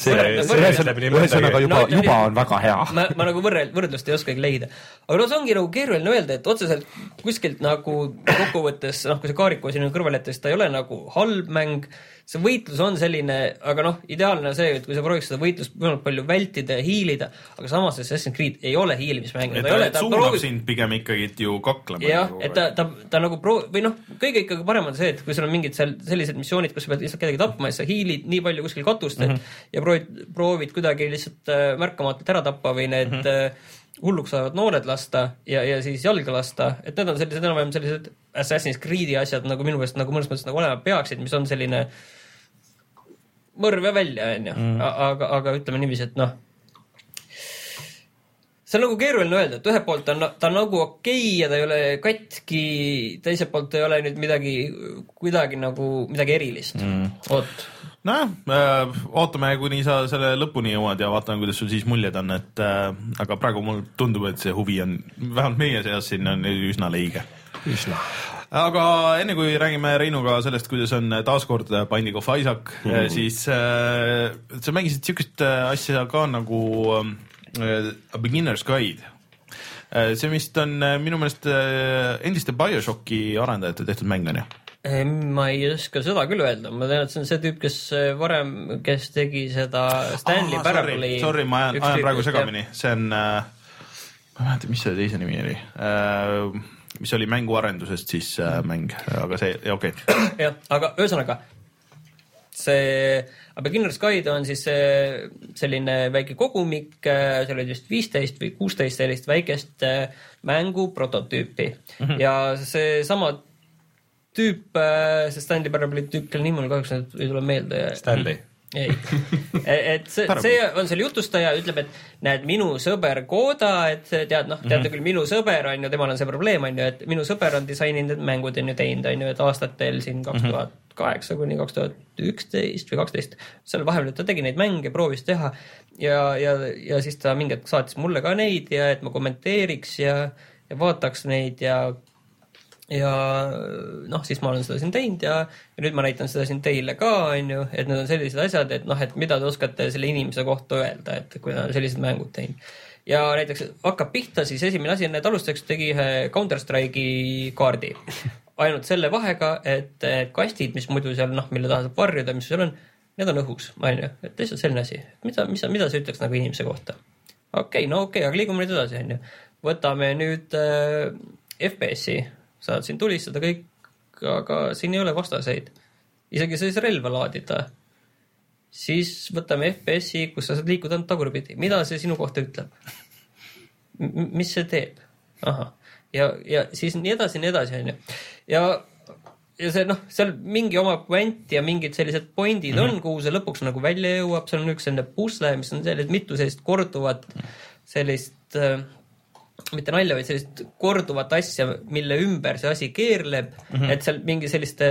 See- see- ühesõnaga juba No,, juba on väga hea. ma, ma nagu võrrel-, võrdlust ei oskagi leida. aga no see ongi nagu keeruline öelda, et otseselt kuskilt nagu kokkuvõttes, noh, kui see kaariku asi nüüd kõrvale jätta, siis ta ei ole nagu halb mäng. See võitlus on selline, aga noh, ideaalne on see, et kui sa prooviks seda võitlust võimalikult palju vältida ja hiilida, aga samas Assassin's Creed ei ole hiilimismäng. et ta, ta suunab sind pigem ikkagi ju kaklema. jah, et ta, ta, ta nagu proo-, või noh, kõige ikkagi parem on see, et kui sul on mingid seal sellised missioonid, kus sa pead lihtsalt kedagi tapma ja sa hiilid nii palju kuskil katust mm, -hmm. et ja proovid, proovid kuidagi lihtsalt äh, märkamatult ära tappa või need mm -hmm. Hulluks ajavad noored lasta ja, ja siis jalga lasta, et need on sellised enam-vähem sellised Assassin's Creed'i asjad nagu minu meelest nagu mõnes mõttes nagu olema peaksid, mis on selline mõrv ja välja, onju, aga, aga ütleme niiviisi, et noh see on nagu keeruline öelda, et ühelt poolt on, ta on nagu okei okay ja ta ei ole katki, teiselt poolt ei ole nüüd midagi, kuidagi nagu midagi erilist mm.. vot, nojah äh,, ootame, kuni sa selle lõpuni jõuad ja vaatame, kuidas sul siis muljed on, et äh, aga praegu mul tundub, et see huvi on vähemalt meie seas siin on üsna leige. üsna. aga enne kui räägime Reinuga sellest, kuidas on taaskord Binding of Isaac mm, -hmm. siis äh, sa mängisid siukest äh, asja ka nagu äh, A Beginner's Guide. see vist on äh, minu meelest äh, endiste BioShocki arendajate tehtud mäng on ju? Ma ei oska seda küll öelda, ma tean, et see on see tüüp, kes varem, kes tegi seda Stanley Ah, Parable'i. sorry, ma ajan, ajan praegu segamini, see on äh,, ma ei mäleta, mis selle teise nimi oli äh,, mis oli mänguarendusest siis äh, mäng, aga see, okei okay.. jah, aga ühesõnaga see A Beginner's Guide on siis see selline väike kogumik, seal oli vist viisteist või kuusteist sellist väikest äh, mängu prototüüpi mm -hmm. ja seesama tüüp, see Stanley Parable'i tüüp, kelle nimi mul kahjuks nüüd ei tule meelde. Stanley. ei, et see, see on seal jutustaja, ütleb, et näed, minu sõber Koda, et tead, noh, teate küll, minu sõber on ju, temal on see probleem, on ju, et minu sõber on disaininud need mängud on ju teinud, on ju, et aastatel siin kaks tuhat kaheksa kuni kaks tuhat üksteist või kaksteist, seal vahepeal ta tegi neid mänge, proovis teha ja, ja, ja siis ta mingi hetk saatis mulle ka neid ja et ma kommenteeriks ja, ja vaataks neid ja ja noh, siis ma olen seda siin teinud ja, ja nüüd ma näitan seda siin teile ka, on ju, et need on sellised asjad, et noh, et mida te oskate selle inimese kohta öelda, et kui ta on sellised mängud teinud. ja näiteks hakkab pihta, siis esimene asi on, et alustuseks tegi ühe Counter Strike'i kaardi. ainult selle vahega, et kastid, mis muidu seal noh, mille taha saab varjuda, mis seal on, need on õhus, on ju, et lihtsalt selline asi. mida, mis, mida sa ütleks nagu inimese kohta? okei okay,, no okei okay,, aga liigume nüüd edasi, on ju. võtame nüüd äh, FPS-i saad siin tulistada kõik, aga siin ei ole vastaseid. isegi sa ei saa relva laadida. siis võtame FPS-i, kus sa saad liikuda ainult tagurpidi, mida see sinu kohta ütleb? mis see teeb? ahah, ja, ja siis nii edasi, nii edasi, onju. ja, ja see noh, seal mingi oma kvant ja mingid sellised point'id mm -hmm. on, kuhu see lõpuks nagu välja jõuab, seal on üks selline pusle, mis on selline mitu sellist korduvat sellist äh, mitte nalja, vaid sellist korduvat asja, mille ümber see asi keerleb mm, -hmm. et seal mingi selliste,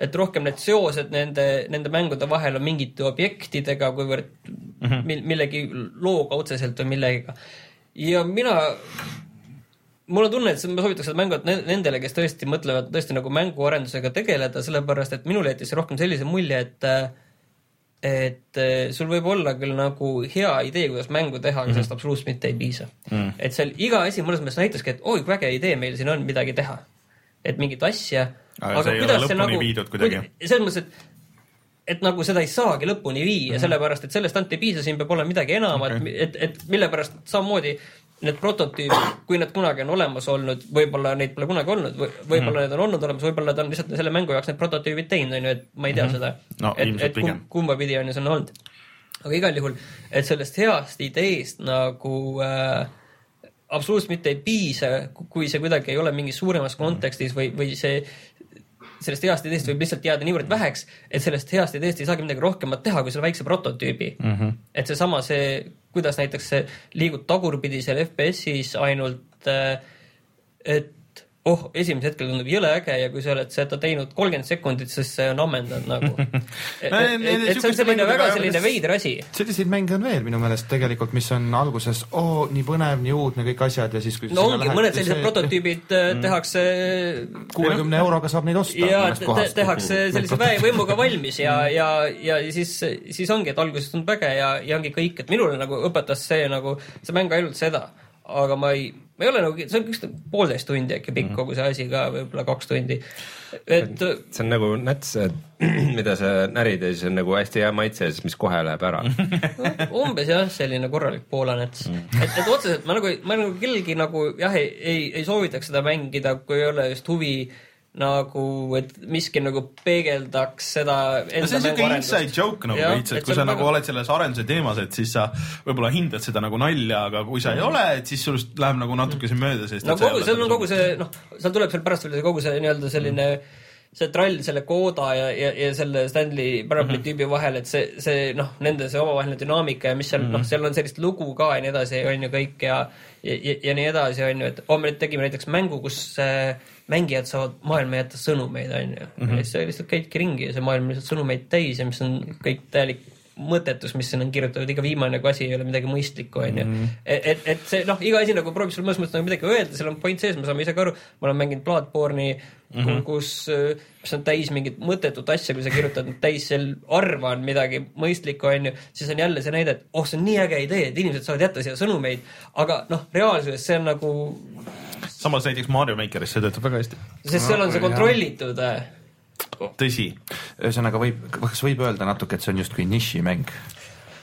et rohkem need seosed nende, nende mängude vahel on mingite objektidega, kuivõrd mm -hmm. millegi looga otseselt või millegagi. ja mina, mul on tunne, et ma soovitaks seda mängu nendele, kes tõesti mõtlevad tõesti nagu mänguarendusega tegeleda, sellepärast et minule jättis rohkem sellise mulje, et et sul võib olla küll nagu hea idee, kuidas mängu teha, aga sellest absoluutselt mitte ei piisa mm.. et seal iga asi mõnes mõttes näitaski, et oi, kui äge idee meil siin on midagi teha. et mingit asja. aga see ei ole lõpuni nagu, viidud kuidagi. selles mõttes, et et nagu seda ei saagi lõpuni viia mm -hmm., sellepärast et sellest ainult ei piisa, siin peab olema midagi enamat okay., et, et mille pärast samamoodi need prototüübid, kui need kunagi on olemas olnud, võib-olla neid pole kunagi olnud või võib-olla mm -hmm. need on olnud olemas, võib-olla nad on lihtsalt selle mängu jaoks need prototüübid teinud, on ju, et ma ei tea mm -hmm. seda no,. et, et kum, kumba pidi on ju see on olnud. aga igal juhul, et sellest heast ideest nagu äh, absoluutselt mitte ei piisa, kui see kuidagi ei ole mingis suuremas kontekstis või, või see sellest heast ideest võib lihtsalt jääda niivõrd väheks, et sellest heast ideest ei saagi midagi rohkemat teha, kui selle väikse prototüübi mm. -hmm. et seesama, see, kuidas näiteks see liigub tagurpidi seal FPS-is ainult, et oh, esimesel hetkel tundub jõle äge ja kui sa oled seda teinud kolmkümmend sekundit, siis see on ammendanud nagu. et, et, et, et see on selline väga selline veider asi. selliseid mänge on veel minu meelest tegelikult, mis on alguses oo, nii põnev, nii uudne kõik asjad ja siis kui no ongi, mõned sellised prototüübid mm. tehakse kuuekümne euroga saab neid osta ja tehakse sellise väevõimuga valmis ja, ja, ja siis, siis ongi, et alguses tundub äge ja, ja ongi kõik, et minule nagu õpetas see nagu, see mäng ainult seda, aga ma ei, ma ei ole nagu, see on üks poolteist tundi äkki pikk kogu see asi ka, võib-olla kaks tundi. et see on nagu nats, mida sa närid ja siis on nagu hästi hea maitse ja siis mis kohe läheb ära. umbes jah, selline korralik poolanets mm.. et, et otseselt ma nagu, ma nagu kellelgi nagu jah, ei, ei, ei soovitaks seda mängida, kui ei ole just huvi nagu, et miski nagu peegeldaks seda no see on siuke inside joke nagu veits, et kui see sa nagu väga- oled selles arenduse teemas, et siis sa võib-olla hindad seda nagu nalja, aga kui sa ei ole, et siis sinust läheb nagu natukese mööda, sest no kogu, seal on nagu kogu see, noh, seal tuleb veel pärast veel see kogu see nii-öelda selline see trall selle Koda ja, ja, ja selle Stanley Paraboli mm -hmm. tüübi vahel, et see, see noh, nende see omavaheline dünaamika ja mis seal mm -hmm. noh, seal on sellist lugu ka ja nii edasi, on ju kõik ja ja, ja, ja nii edasi, on ju, et oh, me nüüd tegime näiteks mängu, kus äh, mängijad saavad maailma jätta sõnumeid, on ju. ja siis sa lihtsalt käidki ringi ja see maailm on lihtsalt sõnumeid täis ja mis on kõik täielik mõttetus, mis sinna on kirjutatud, iga viimane nagu asi ei ole midagi mõistlikku, onju. et, et, et see noh, iga asi nagu proovib sulle mõnes mõttes nagu midagi öelda, seal on point sees, me saame ise ka aru, ma olen mänginud Bloodborne'i mm, -hmm. kus, mis on täis mingit mõttetut asja, kui sa kirjutad täis seal arvan midagi mõistlikku, onju, siis on jälle see näide, et oh, see on nii äge idee, et inimesed saavad jätta siia sõnumeid, aga noh, reaalsuses see on nagu, samas näiteks Mario Makeris see töötab väga hästi. sest seal on see kontrollitud äh, tõsi, ühesõnaga võib, kas võib öelda natuke, et see on justkui nišimäng?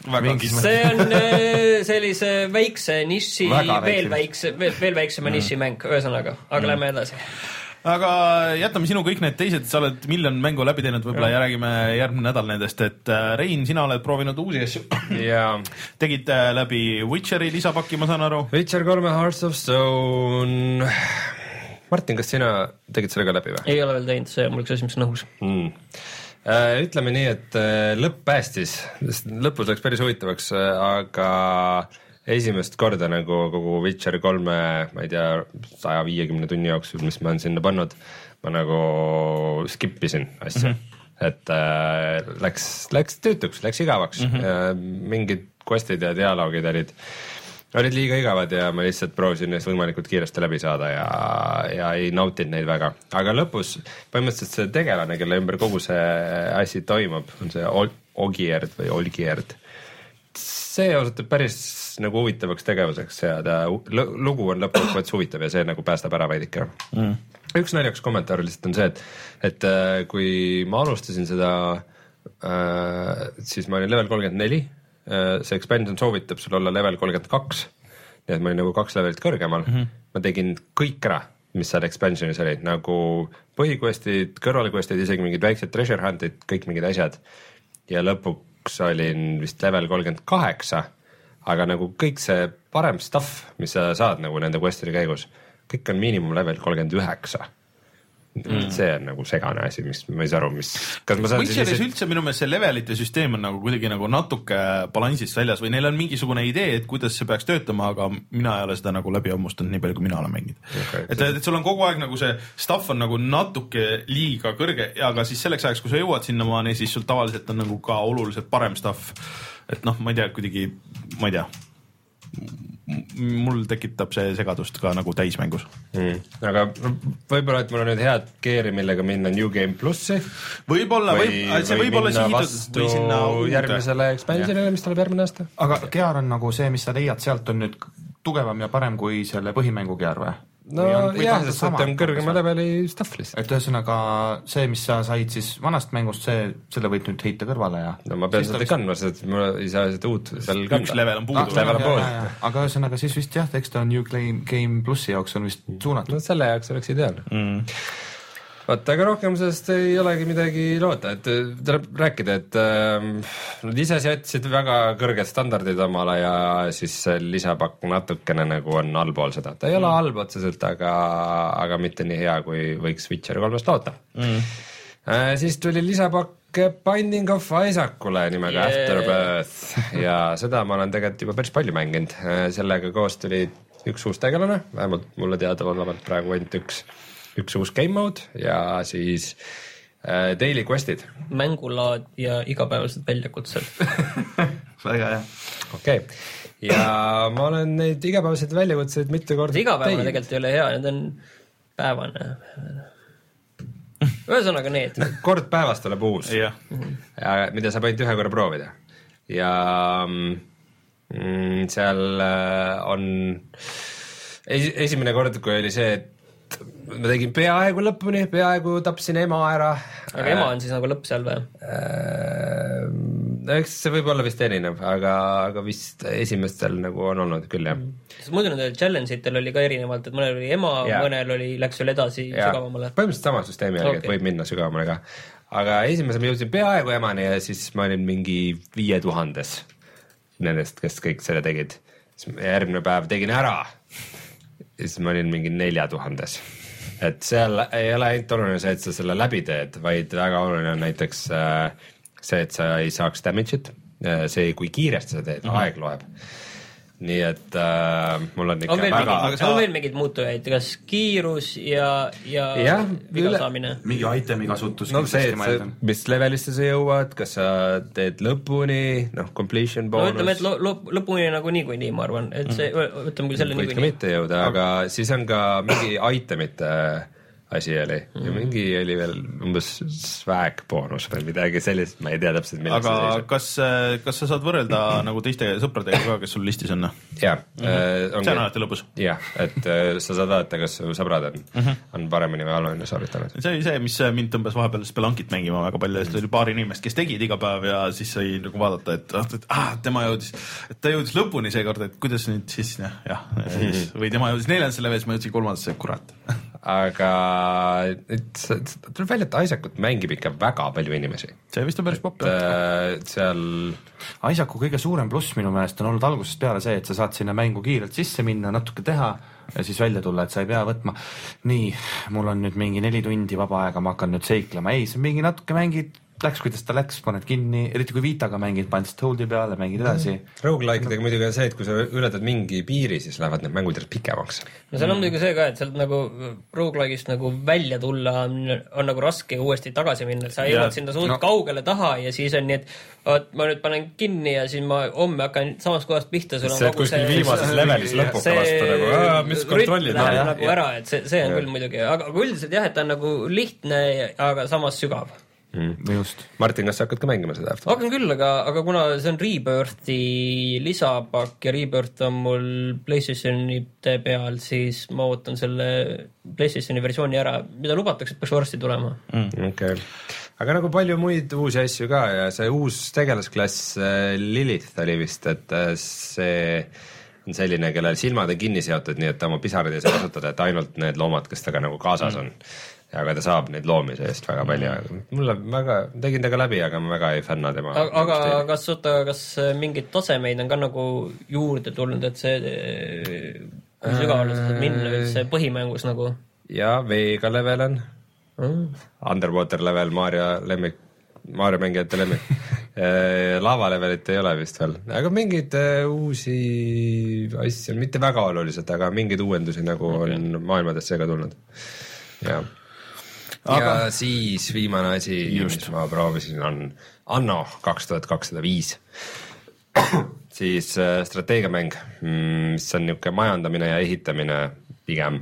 Mingis see on äh, sellise väikse niši, veel väikse. väikse, veel, veel väiksema nišimäng, ühesõnaga, aga lähme edasi. aga jätame sinu kõik need teised, sa oled miljon mängu läbi teinud, võib-olla ja räägime järgmine nädal nendest, et äh, Rein, sina oled proovinud uusi asju. ja tegid äh, läbi Witcheri lisapaki, ma saan aru. Witcher kolme Hearts of Stone. Martin, kas sina tegid selle ka läbi või ei ole veel teinud, see on mul üks asi, mis on õhus. mm.? ütleme nii, et äh, lõpp päästis, sest lõpus läks päris huvitavaks, aga esimest korda nagu kogu Witcher kolme, ma ei tea, saja viiekümne tunni jooksul, mis ma olen sinna pannud, ma nagu skip isin asja mm. -hmm. et äh, läks, läks tüütuks, läks igavaks mm, -hmm. mingid quest'id ja dialoogid olid olid liiga igavad ja ma lihtsalt proovisin neist võimalikult kiiresti läbi saada ja, ja ei nautinud neid väga, aga lõpus põhimõtteliselt see tegelane, kelle ümber kogu see asi toimub, on see Ol- Ogierd või Olgierd. see osutub päris nagu huvitavaks tegevuseks ja ta lugu on lõppkokkuvõttes huvitav ja see nagu päästab ära veidike mm.. üks naljakas kommentaar lihtsalt on see, et, et äh, kui ma alustasin seda äh,, siis ma olin level kolmkümmend neli, see expansion soovitab sul olla level kolmkümmend kaks, nii et ma olin nagu kaks levelit kõrgemal mm, -hmm. ma tegin kõik ära, mis seal expansionis olid, nagu põhiquest'id, kõrvalquest'id, isegi mingid väiksed treasure hunt'id, kõik mingid asjad. ja lõpuks olin vist level kolmkümmend kaheksa, aga nagu kõik see parem stuff, mis sa saad nagu nende quest'ide käigus, kõik on miinimum level kolmkümmend üheksa. See on nagu segane asi, mis ma ei saa aru, mis, kas ma saan Witcheris siis üldse minu meelest see levelite süsteem on nagu kuidagi nagu natuke balansist väljas või neil on mingisugune idee, et kuidas see peaks töötama, aga mina ei ole seda nagu läbi hammustanud nii palju, kui mina olen mänginud Okei. et, et sul on kogu aeg nagu see stuff on nagu natuke liiga kõrge, aga siis selleks ajaks, kui sa jõuad sinnamaani, siis sul tavaliselt on nagu ka oluliselt parem stuff. et noh, ma ei tea, kuidagi, ma ei tea. Mul tekitab see segadust ka nagu täismängus. mm.. aga võib-olla, et mul on nüüd head gear'i, millega minna New Game plussi võib-olla, või võib, see võib olla sihitud või sinna järgmisele expansionile, mis tuleb järgmine aasta. aga Gear on nagu see, mis sa leiad sealt, on nüüd tugevam ja parem kui selle põhimängu Gear või? No jah, sest et on kõrgema leveli stuff lihtsalt. et ühesõnaga see, mis sa said siis vanast mängust, see, selle võid nüüd heita kõrvale ja no ma pean seda ta kandma, sest et mul ei saa seda uut veel üks kanda. level on puudu Ah, level on jah. aga ühesõnaga siis vist jah, eks ta on New Game, Game plussi jaoks on vist suunatud. no selle jaoks oleks ideaalne mm.. vot, aga rohkem sellest ei olegi midagi loota, et äh, tuleb rääkida, et äh, nad ise seadsid väga kõrged standardid omale ja siis lisapakk natukene nagu on allpool seda, ta ei ole halb otseselt, aga, aga mitte nii hea, kui võiks Witcher kolmest loota Mm. äh,. siis tuli lisapakk Binding of Isaacule nimega Yeah. yeah. Afterbirth ja seda ma olen tegelikult juba päris palju mänginud, sellega koos tuli üks uus tegelane, vähemalt mulle teadaolevalt praegu ainult üks, üks uus game mode ja siis äh, daily quest'id. mängulaad ja igapäevased väljakutsed. väga hea. okei okay., ja ma olen neid igapäevaseid väljakutseid mitu korda igapäevane tegelikult ei ole hea, need on päevane. ühesõnaga need. kord päevas tuleb uus ja mida saab ainult ühe korra proovida ja mm, seal äh, on esi, esimene kord, kui oli see, et ma tegin peaaegu lõpuni, peaaegu tapsin ema ära. aga ema on siis nagu lõpp seal või? äh, eks see võib olla vist erinev, aga, aga vist esimestel nagu on olnud küll jah. sest muidu nendel challenge itel oli ka erinevalt, et mõnel oli ema mõnel oli, läks veel edasi Jaa, sügavamale. põhimõtteliselt sama süsteemi järgi okay., et võib minna sügavamale ka. aga esimesel ma jõudsin peaaegu emani ja siis ma olin mingi viie tuhandes nendest, kes kõik selle tegid. siis järgmine päev tegin ära ja siis ma olin mingi nelja tuhandes. Et seal ei ole ainult oluline see, et sa selle läbi teed, vaid väga oluline on näiteks äh, see, et sa ei saaks damage'it, see, kui kiiresti sa teed -hmm. aeg loeb. Nii et äh, mul on ikka on veel väga mingeid, aga sa- on veel mingeid muutujaid, kas kiirus ja, ja Jah, viga üle- saamine? mingi itemi kasutus. no see, et sa, mis levelisse sa jõuad, kas sa teed lõpuni, noh, completion no boonus ütleme, et lo-, lo-, lõpuni nagu niikuinii, ma arvan, et see, ütleme küll selle võid ka niikuinii. mitte jõuda, aga siis on ka mingi itemite asi oli ja mingi oli veel umbes swag boonus või midagi sellist, ma ei tea täpselt, milleks aga see seisab. kas, kas sa saad võrrelda nagu teiste sõpradega ka, kes sul listis on? jah, see on alati lõbus. jah, et äh, sa saad vaadata, kas su sõbrad on, on paremini või halvemini sooritanud. see oli see, mis mind tõmbas vahepeal Spelunkit mängima väga palju, sest oli paar inimest, kes tegid iga päev ja siis sai nagu vaadata, et ah, et ah, tema jõudis, et ta jõudis lõpuni seekord, et kuidas nüüd siis jah, jah, siis või tema jõudis neljandasse levelisse, ma jõudsin kolmandasse, kurat. aga et tuleb välja, et Isaacut mängib ikka väga palju inimesi, see vist on päris popp jah. äh, seal Isaacu kõige suurem pluss minu meelest on olnud algusest peale see, et sa saad sinna mängu kiirelt sisse minna, natuke teha ja siis välja tulla, et sa ei pea võtma. Nii, mul on nüüd mingi neli tundi vaba aega, ma hakkan nüüd seiklema, ei, sa mingi natuke mängid, läks kuidas ta läks, paned kinni, eriti kui Vitaga mängid, paned lihtsalt hold'i peale, mängid edasi mm. Roguelike'idega muidugi on see, et kui sa ületad mingi piiri, siis lähevad need mängud järjest pikemaks. no seal on muidugi see ka, et sealt nagu rogu-like'ist nagu välja tulla on, on nagu raske uuesti tagasi minna, et sa jõuad sinna suht No. kaugele taha ja siis on nii, et vot ma nüüd panen kinni ja siis ma homme hakkan samast kohast pihta, sul on see kogu kuskil see viimases levelis lõpuks vastu nagu, mis kontrollid nagu ära, et see, see on küll muidugi, aga aga üldiselt jah, et ta on nagu lihtne, aga samas sügav. just. Martin, kas sa hakkad ka mängima seda After? hakkan küll, aga, aga kuna see on Rebirthi lisapakk ja Rebirth on mul Playstationite peal, siis ma ootan selle Playstationi versiooni ära, mida lubatakse, et peaks varsti tulema. okei, aga nagu palju muid uusi asju ka ja see uus tegelasklass äh, Lilith oli vist, et äh, see on selline, kellel silmad on kinni seotud, nii et ta oma pisaraid ei saa kasutada, et ainult need loomad, kes temaga nagu kaasas on. Aga ta saab neid loomi seest väga palju, mulle väga, tegin ta ka läbi, aga ma väga ei fänna tema. aga, kas, oota, kas mingeid tasemeid on ka nagu juurde tulnud, et see, kui sügavale sa saad minna üldse põhimängus nagu ja Veega level on, mm.? Underwater level Maarja lemmik, Maarja mängijate lemmik. lava levelit ei ole vist veel, aga mingeid äh, uusi asju, mitte väga olulised, aga mingeid uuendusi nagu okay. on maailmadesse ka tulnud. ja, Aga- ja siis viimane asi, mis ma proovisin, on Anno kaks tuhat kakssada viis. Siis äh, strateegiamäng, mis on niisugune majandamine ja ehitamine pigem,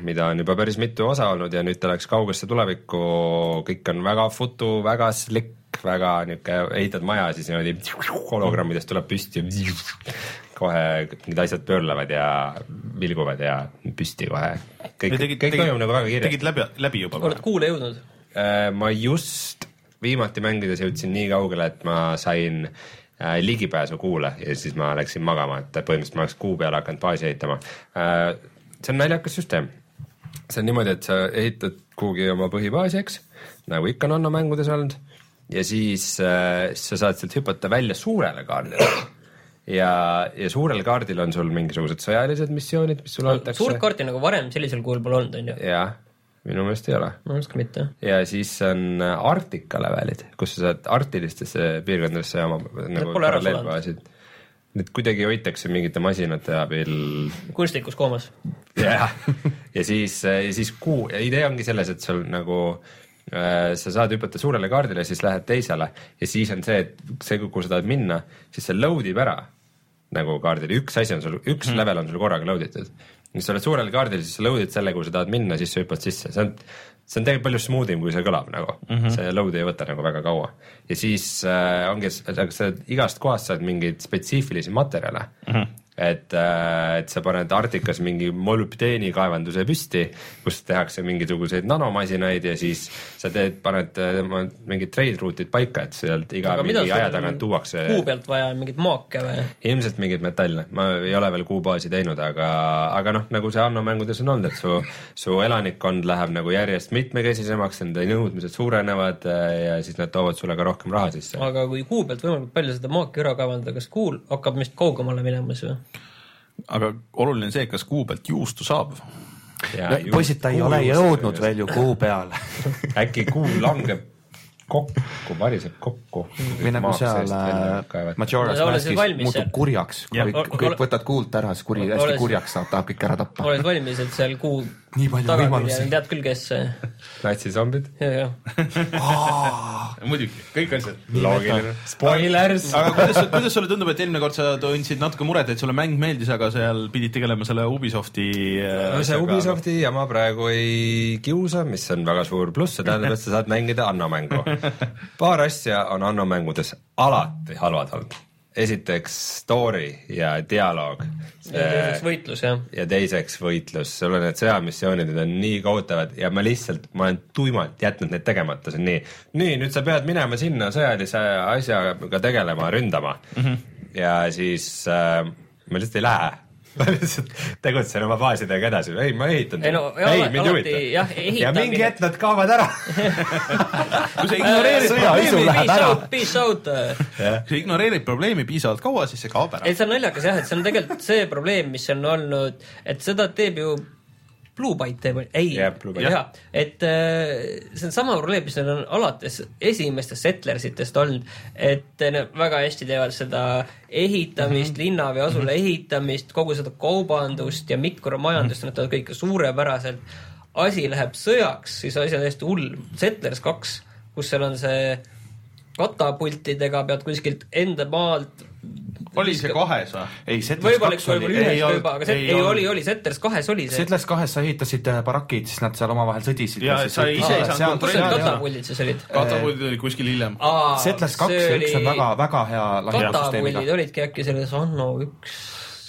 mida on juba päris mitu osa olnud ja nüüd ta läks kaugesse tulevikku, kõik on väga futu, väga slick, väga niisugune, ehitad maja, siis niimoodi hologrammidest tuleb püsti, kohe need asjad pöörlevad ja vilguvad ja püsti kohe. kõik, kõik toimub nagu väga kiiresti. tegid läbi, läbi juba oled? kuule jõudnud? Äh, ma just viimati mängides jõudsin nii kaugele, et ma sain äh, ligipääsu kuule ja siis ma läksin magama, et põhimõtteliselt ma oleks kuu peale hakanud baasi ehitama äh,. see on naljakas süsteem. see on niimoodi, et sa ehitad kuhugi oma põhibaasi, eks, nagu ikka on Anno mängudes olnud ja siis äh, sa saad sealt hüpata välja suurele kaardile ja, ja suurel kaardil on sul mingisugused sõjalised missioonid, mis sulle antakse. suurt kaarti nagu varem sellisel kujul pole olnud, on ju? jah, minu meelest ei ole ma arvan ka mitte. ja siis on Arktika levelid, kus sa saad arktilistesse piirkondadesse oma nagu paralleelbaasid. need kuidagi hoitakse mingite masinate abil kunstlikus koomas. jah, ja siis, ja siis kuu, idee ongi selles, et sul nagu äh, sa saad hüpata suurele kaardile, siis lähed teisele ja siis on see, et see, kuhu sa tahad minna, siis see load ib ära nagu kaardil, üks asi on sul, üks mm. level on sul korraga load itud. kui sa oled suurel kaardil, siis sa load'id selle, kuhu sa tahad minna, siis sa hüppad sisse, see on, see on tegelikult palju smooth im, kui see kõlab nagu mm, -hmm. see load ei võta nagu väga kaua. ja siis äh, ongi, aga sa igast kohast saad mingeid spetsiifilisi materjale mm. -hmm et, et sa paned Arktikas mingi molübdeeni kaevanduse püsti, kus tehakse mingisuguseid nanomasinaid ja siis sa teed, paned äh, mingid trade route'id paika, et sealt iga Aga mingi aja tagant tuuakse kuu pealt vaja mingeid maake või? ilmselt mingeid metalle, ma ei ole veel kuubaasi teinud, aga, aga noh, nagu see Anno mängudes on olnud, et su, su elanikkond läheb nagu järjest mitmekesisemaks, nende nõudmised suurenevad äh, ja siis nad toovad sulle ka rohkem raha sisse. aga kui kuu pealt võimalikult palju seda maaki ära kaevandada, kas kuul hakkab meist kaugemale minemas või? Aga oluline on see, kas kuu pealt juustu saab. poisid, ta ei ole jõudnud veel ju kuu peale. äkki kuu langeb kokku, variseb kokku. või nagu seal äh, Majora's No Maskis muutub kurjaks, kõik, kõik võtad kuult ära, siis kuri hästi kurjaks saab, tahab kõik ära tappa. oled valmis, et seal kuu Nii palju võimalusi. tead küll, kes see, natsizombid, muidugi, kõik asjad. loogiline. Spoilers. aga kuidas, kuidas sulle tundub, et eelmine kord sa tundsid natuke muret, et sulle mäng meeldis, aga seal pidid tegelema selle Ubisofti äh, no see Ubisofti jama praegu ei kiusa, mis on väga suur pluss, see tähendab, et sa saad mängida Anno mängu. paar asja on Anno mängudes alati halvad olnud. Esiteks story ja dialoog. teiseks võitlus, jah. ja teiseks võitlus, sul on need sõjamissioonid, need on nii kohutavad ja ma lihtsalt, ma olen tuimalt jätnud need tegemata, see on nii. nii, nüüd sa pead minema sinna sõjalise asjaga tegelema, ründama mm. -hmm. ja siis äh, ma lihtsalt ei lähe. Ma lihtsalt tegutsen oma baasidega edasi, ei ma ehitan. Ei no, ja ei, mind ei huvita ja mingi hetk nad kaovad ära. kui sa ignoreerid probleemi, läheb ära. peace out. kui sa ignoreerid probleemi piisavalt kaua, siis see kaob ära et. see on naljakas jah, et see on tegelikult see probleem, mis on olnud, et seda teeb ju Blue Byte ei Byte. jah, et äh, see on sama probleem, mis neil on alates esimestest Settlersitest olnud, et nad väga hästi teevad seda ehitamist mm, -hmm. linna või asula ehitamist, kogu seda kaubandust ja mikromajandust, nad teevad kõike suurepäraselt. asi läheb sõjaks, siis asi on täiesti hull. Settlers kaks, kus seal on see katapultidega pead kuskilt enda maalt oli see kahes või? ei, Settlers kaks oli, ühes juba, aga see ei ei, ei oli, oli Setters kahes oli see. Settlers kahes sa ehitasid äh, barakid, siis nad seal omavahel sõdisid. Ja, et sa ise ei saanud kus need kontrollida. katapuldid siis olid? katapuldid olid kuskil hiljem. Settlers kaks ja üks on väga, väga hea katapuldid. olidki äkki selles Anno üks.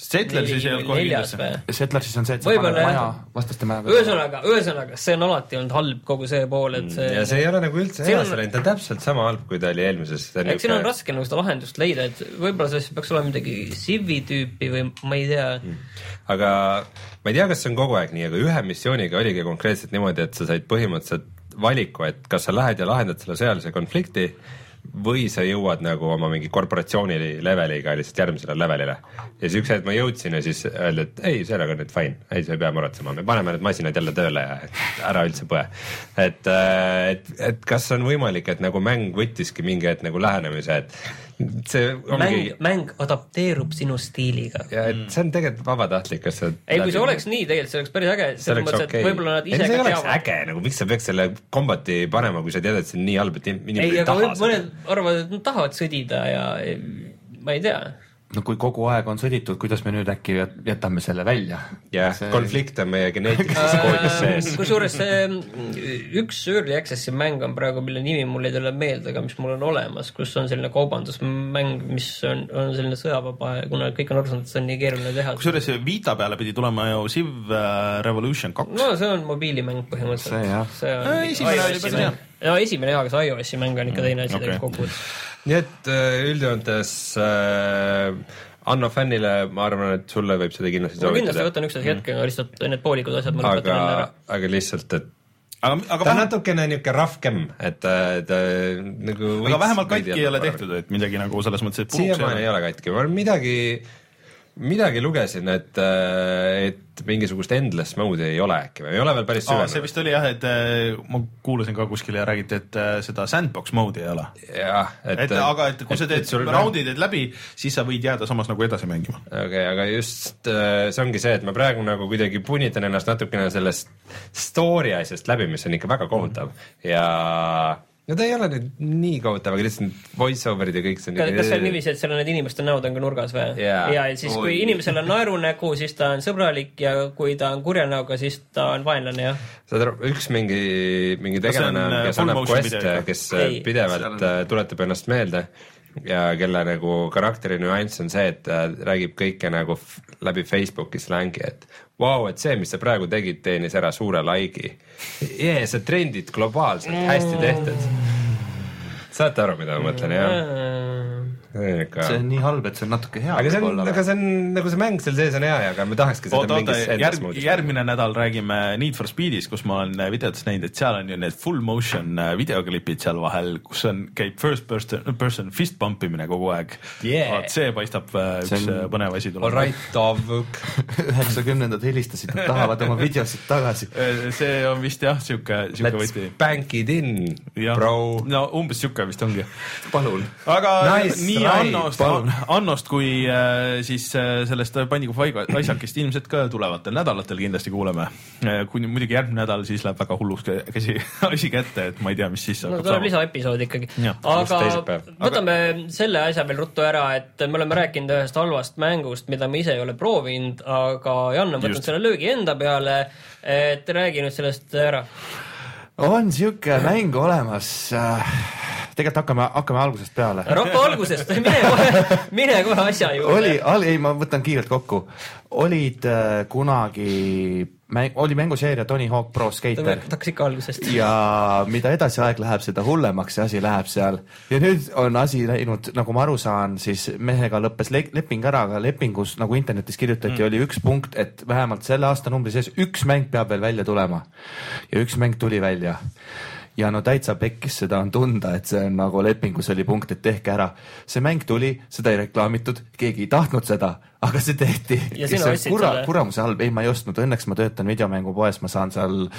Settlersis ei olnud kohe kindlasti. Settlersis on see, et sa paned maja vastaste maja ühesõnaga, ühesõnaga, see on alati olnud halb, kogu see pool, et see ja see ei ole nagu üldse edasi läinud, ta on täpselt sama halb, kui ta oli eelmises. eks siin on raske nagu seda lahendust leida, et võib-olla see peaks olema midagi Civi tüüpi või ma ei tea. aga ma ei tea, kas see on kogu aeg nii, aga ühe missiooniga oligi konkreetselt niimoodi, et sa said põhimõtteliselt valiku, et kas sa lähed ja lahendad selle sõjalise konflikti või sa jõuad nagu oma mingi korporatsiooni leveliga lihtsalt järgmisele levelile. ja siis üks hetk ma jõudsin ja siis öeldi, et ei, sellega on nüüd fine, ei, sa ei pea muretsema, me paneme need masinad jälle tööle ja ära üldse põe. et, et, et kas on võimalik, et nagu mäng võttiski mingi hetk nagu lähenemise, et see mäng ongi, mäng adapteerub sinu stiiliga. ja et see on tegelikult vabatahtlik, kas sa ei, kui see oleks nii, tegelikult see oleks päris äge, see selles mõttes, et okei võib-olla nad ei, ise see ei oleks teavad. äge nagu, miks sa peaks selle kombati panema, kui sa tead, et see on nii halb, et in- ei, inimesed ei taha seda. mõned arvavad, et nad tahavad sõdida ja ma ei tea no kui kogu aeg on sõditud, kuidas me nüüd äkki jät- jätame selle välja? jah, konflikt on meie geneetilises koodis sees. kusjuures see mm, üks Early Access'i mäng on praegu, mille nimi mul ei tule meelde, aga mis mul on olemas, kus on selline kaubandusmäng, mis on, on selline sõjavaba ja kuna kõik on aru saanud, et see on nii keeruline teha. kusjuures see Vita peale pidi tulema ju Civ äh, Revolution kaks. no see on mobiilimäng põhimõtteliselt. See jah. see on Äh, esimene oli päris mäng. No esimene jaa, aga see iOS-i mäng on ikka teine asi okei. tegelikult kokkuvõttes. nii et äh, üldjoontes äh, Anno fännile, ma arvan, et sulle võib seda kindlasti ma kindlasti soovitada, võtan üksteise hetkega lihtsalt need poolikud asjad ma lõpetan aga enne ära., aga lihtsalt, et aga, aga ta on vähemalt, natukene niisugune game, et ta, ta nagu aga vähemalt katki ei ole tehtud, et midagi nagu selles mõttes, et siiamaani ei ole katki, midagi, midagi lugesin, et, et mingisugust endless mode'i ei ole äkki või ei ole veel päris Aa, see süvenenud. vist oli jah, et äh, ma kuulasin ka kuskil ja räägiti, et äh, seda sandbox mode'i ei ole. jah, et, et aga, et kui sa teed raundi teed läbi, siis sa võid jääda samas nagu edasi mängima. okei okay,, aga just äh, see ongi see, et ma praegu nagu kuidagi punitan ennast natukene sellest story asjast läbi, mis on ikka väga kohutav ja no ta ei ole nüüd nii kohutav, aga lihtsalt voice over'id ja kõik see kas, see on niiviisi, et seal on need inimeste näod on ka nurgas või Jaa. ja siis, kui inimesel on naerunägu, siis ta on sõbralik ja kui ta on kurja näoga, siis ta on vaenlane, jah. saad aru, üks mingi, mingi tegelane on, äh, kes full annab quest'e kes Ei. ei, pidevalt on- on... tuletab ennast meelde ja kelle nagu karakteri nüanss on see, et ta räägib kõike nagu läbi Facebooki slängi, et vau et see, mis sa praegu tegid, teenis ära suure like'i. jee, sa trendid globaalselt, hästi tehtud. saate aru, mida ma mõtlen, jah? See on nii halb, et see on natuke hea. aga see on, aga see on nagu see mäng seal sees on hea ja, aga me tahakski seda oota, oota, mingis endas järg, järgmine nädal räägime Need for Speedist, kus ma olen äh, videotes näinud, et seal on ju need full motion äh, videoklipid seal vahel, kus on, käib first person, person fist pump imine kogu aeg Yeah. Vaat see paistab äh, See üks on- põnev asi All tuleb. right, Tavuk. üheksakümnendad helistasid, nad tahavad oma videosid tagasi. see on vist jah, sihuke, sihuke Let's võti. bank it in, bro. no umbes sihuke vist ongi. palun. aga Nice nii try, Annost. Annost kui äh, siis äh, sellest Paniku Faisakist ilmselt ka tulevatel nädalatel kindlasti kuuleme. kuni muidugi järgmine nädal, siis läheb väga hulluks kä- käsi, asi kätte, et ma ei tea, mis siis no hakkab tuleb saama. lisaepisood ikkagi. Aga võtame selle asja veel ruttu ära, et me oleme rääkinud ühest halvast mängust, mida me ise ei ole proovinud, aga Jan on võtnud Just. selle löögi enda peale. et räägi nüüd sellest ära. on sihuke mäng olemas. Tegelikult hakkame, hakkame algusest peale. hakka algusest, mine kohe, mine kohe asja juurde. oli, ei, ma võtan kiirelt kokku. olid äh, kunagi mäng, oli mänguseeria Tony Hawk Pro Skater hakkas ikka algusest. ja mida edasi aeg läheb, seda hullemaks see asi läheb seal ja nüüd on asi läinud, nagu ma aru saan, siis mehega lõppes le leping ära, aga lepingus nagu internetis kirjutati mm., oli üks punkt, et vähemalt selle aastanumbri sees üks mäng peab veel välja tulema ja üks mäng tuli välja ja no täitsa pekkis, seda on tunda, et see on nagu lepingus oli punkt, et tehke ära. see mäng tuli, seda ei reklaamitud, keegi ei tahtnud seda, aga see tehti. Ostsid kura, selle? kuramuse halb, ei ma ei ostnud, õnneks ma töötan videomängupoes, ma saan seal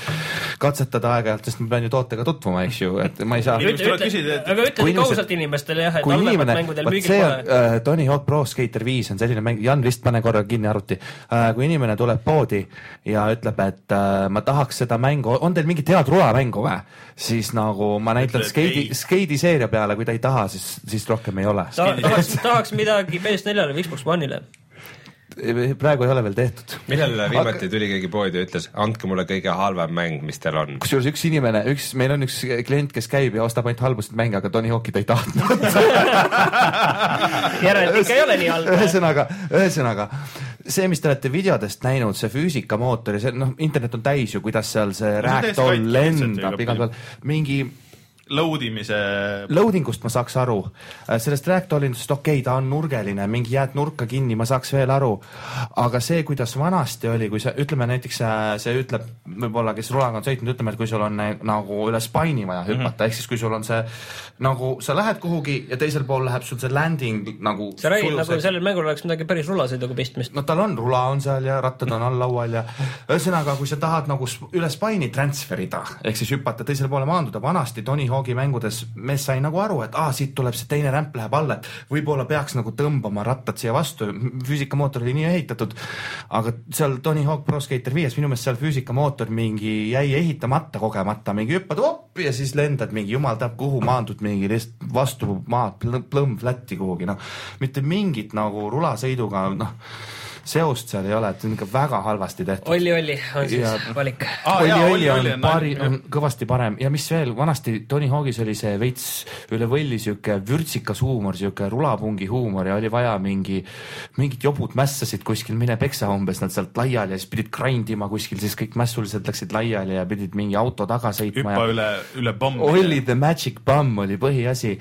katsetada aeg-ajalt, sest ma pean ju tootega tutvuma, eks ju, et ma ei saa. Aga ütle inimesed- ausalt inimestele jah, et halvemad inimene, mängudel müügil see on pole. äh, Tony Hawk Pro Skater viis on selline mäng, Jan vist pane korra kinni arvuti äh,. kui inimene tuleb poodi ja ütleb, et äh, ma tahaks seda mängu, on teil mingit head rulamängu või? siis nagu ma näitan skeidi ei., skeidi seeria peale, kui ta ei taha, siis, siis rohkem ei ole. tahaks, tahaks midagi PS4-le või Xbox One'ile. Praegu ei ole veel tehtud. millal viimati tuli keegi poodi ja ütles, andke mulle kõige halvem mäng, mis teil on? kusjuures üks inimene, üks, meil on üks klient, kes käib ja ostab ainult halbusid mänge, aga Tony Hawk'i ta ei tahtnud. järelikult ikka ei ole nii halb. ühesõnaga, ühesõnaga see, mis te olete videodest näinud, see füüsikamootor ja see noh, internet on täis ju, kuidas seal see No ju lendab igal pool, mingi Load imise loading ust ma saaks aru, sellest ragdollindusest okei okay,, ta on nurgeline, mingi jääd nurka kinni, ma saaks veel aru, aga see, kuidas vanasti oli, kui sa ütleme näiteks äh, see ütleb võib-olla, kes rulaga on sõitnud, ütleme, et kui sul on äh, nagu üle spine'i vaja hüpata mm -hmm., ehk siis kui sul on see nagu sa lähed kuhugi ja teisel pool läheb sul see landing nagu sa räägid nagu sellel mängul oleks midagi päris rulasõiduga pistmist. no tal on rula on seal ja rattad on all laual ja ühesõnaga, kui sa tahad nagu üle spine'i transfer ida ehk siis hüpata teisele poole maanduda, vanasti Tony Hawk'i mängudes mees sai nagu aru, et aa, siit tuleb see teine rämp läheb alla, et võib-olla peaks nagu tõmbama rattad siia vastu, füüsikamootor oli nii ehitatud. aga seal Tony Hawk Pro Skater viies minu meelest seal füüsikamootor mingi jäi ehitamata kogemata, mingi hüppad op ja siis lendad mingi jumal teab kuhu, maandud mingi lihtsalt vastu maad, plõmm flat'i kuhugi, noh. mitte mingit nagu rulasõiduga, noh seost seal ei ole, et see on ikka väga halvasti tehtud. Olli Olli on siis Ja- valik. Aa, Olli jaa, Olli Olli on on pari, on kõvasti parem ja mis veel, vanasti Tony Hawk'is oli see veits üle võlli sihuke vürtsikas huumor, sihuke rulapungi huumor ja oli vaja mingi, mingit jobut mässasid kuskil, mine peksa umbes nad sealt laiali ja siis pidid grind ima kuskil, siis kõik mässulised läksid laiali ja pidid mingi auto taga sõitma hüppa ja üle, üle pommi. Olli the magic bomb oli põhiasi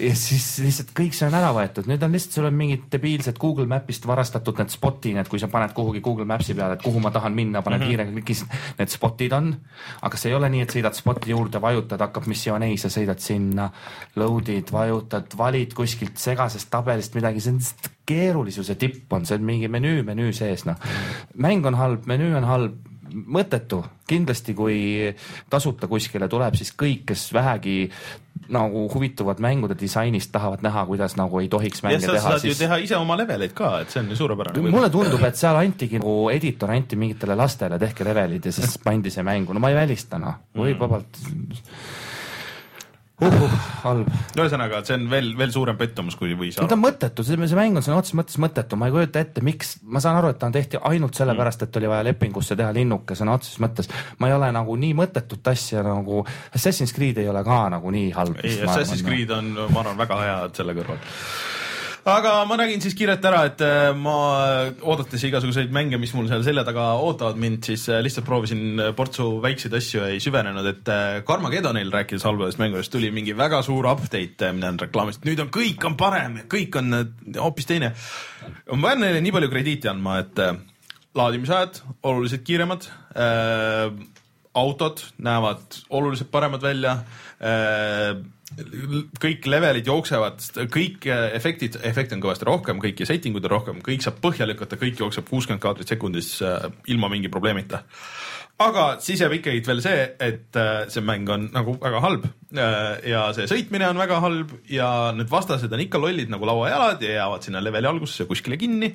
ja siis lihtsalt kõik see on ära võetud, nüüd on lihtsalt sul on mingid debiilsed Google Mapist varastatud need spot spot'i need, kui sa paned kuhugi Google Maps'i peale, et kuhu ma tahan minna, paned mm -hmm. kiirega klikis, need spot'id on. aga see ei ole nii, et sõidad spot'i juurde, vajutad, hakkab missioon, ei, sa sõidad sinna, load'id, vajutad, valid kuskilt segasest tabelist midagi, see on keerulisuse tipp on, see on mingi menüü, menüü sees, noh. mäng on halb, menüü on halb, mõttetu, kindlasti kui tasuta kuskile tuleb, siis kõik, kes vähegi nagu huvituvad mängude disainist, tahavad näha, kuidas nagu ei tohiks ja mänge sa teha, siis teha ise oma leveleid ka, et see on ju suurepärane. mulle tundub, et seal antigi nagu editor anti mingitele lastele, tehke levelid ja siis pandi see mängu, no ma ei välista noh, võib vabalt uh,. halb, ühesõnaga, see on veel, veel suurem pettumus, kui võis no ta on mõttetu, see mäng on sõna otseses mõttes mõttetu, ma ei kujuta ette, miks, ma saan aru, et ta on tehti ainult sellepärast, et oli vaja lepingusse teha linnuke sõna otseses mõttes. ma ei ole nagu nii mõttetut asja nagu, Assassin's Creed ei ole ka nagu nii halb. ei, Assassin's Creed on, ma arvan, väga hea selle kõrval. Aga ma nägin siis kiirelt ära, et äh, ma oodates igasuguseid mänge, mis mul seal selja taga ootavad mind, siis äh, lihtsalt proovisin portsu väikseid asju, ei süvenenud, et äh, Carmageddonil rääkides halbadest mängudest tuli mingi väga suur update, mida nad reklaamisid, nüüd on kõik on parem, kõik on äh, hoopis teine. ma pean neile nii palju krediiti andma, et äh, laadimisajad oluliselt kiiremad äh, autod näevad oluliselt paremad välja äh, kõik levelid jooksevad, kõik äh, efektid, efekte on kõvasti rohkem, kõiki setting uid on rohkem, kõik saab põhja lükata, kõik jookseb kuuskümmend kaadrit sekundis äh, ilma mingi probleemita. aga siis jääb ikkagi veel see, et äh, see mäng on nagu väga halb ja see sõitmine on väga halb ja need vastased on ikka lollid nagu lauajalad ja jäävad sinna leveli algusesse kuskile kinni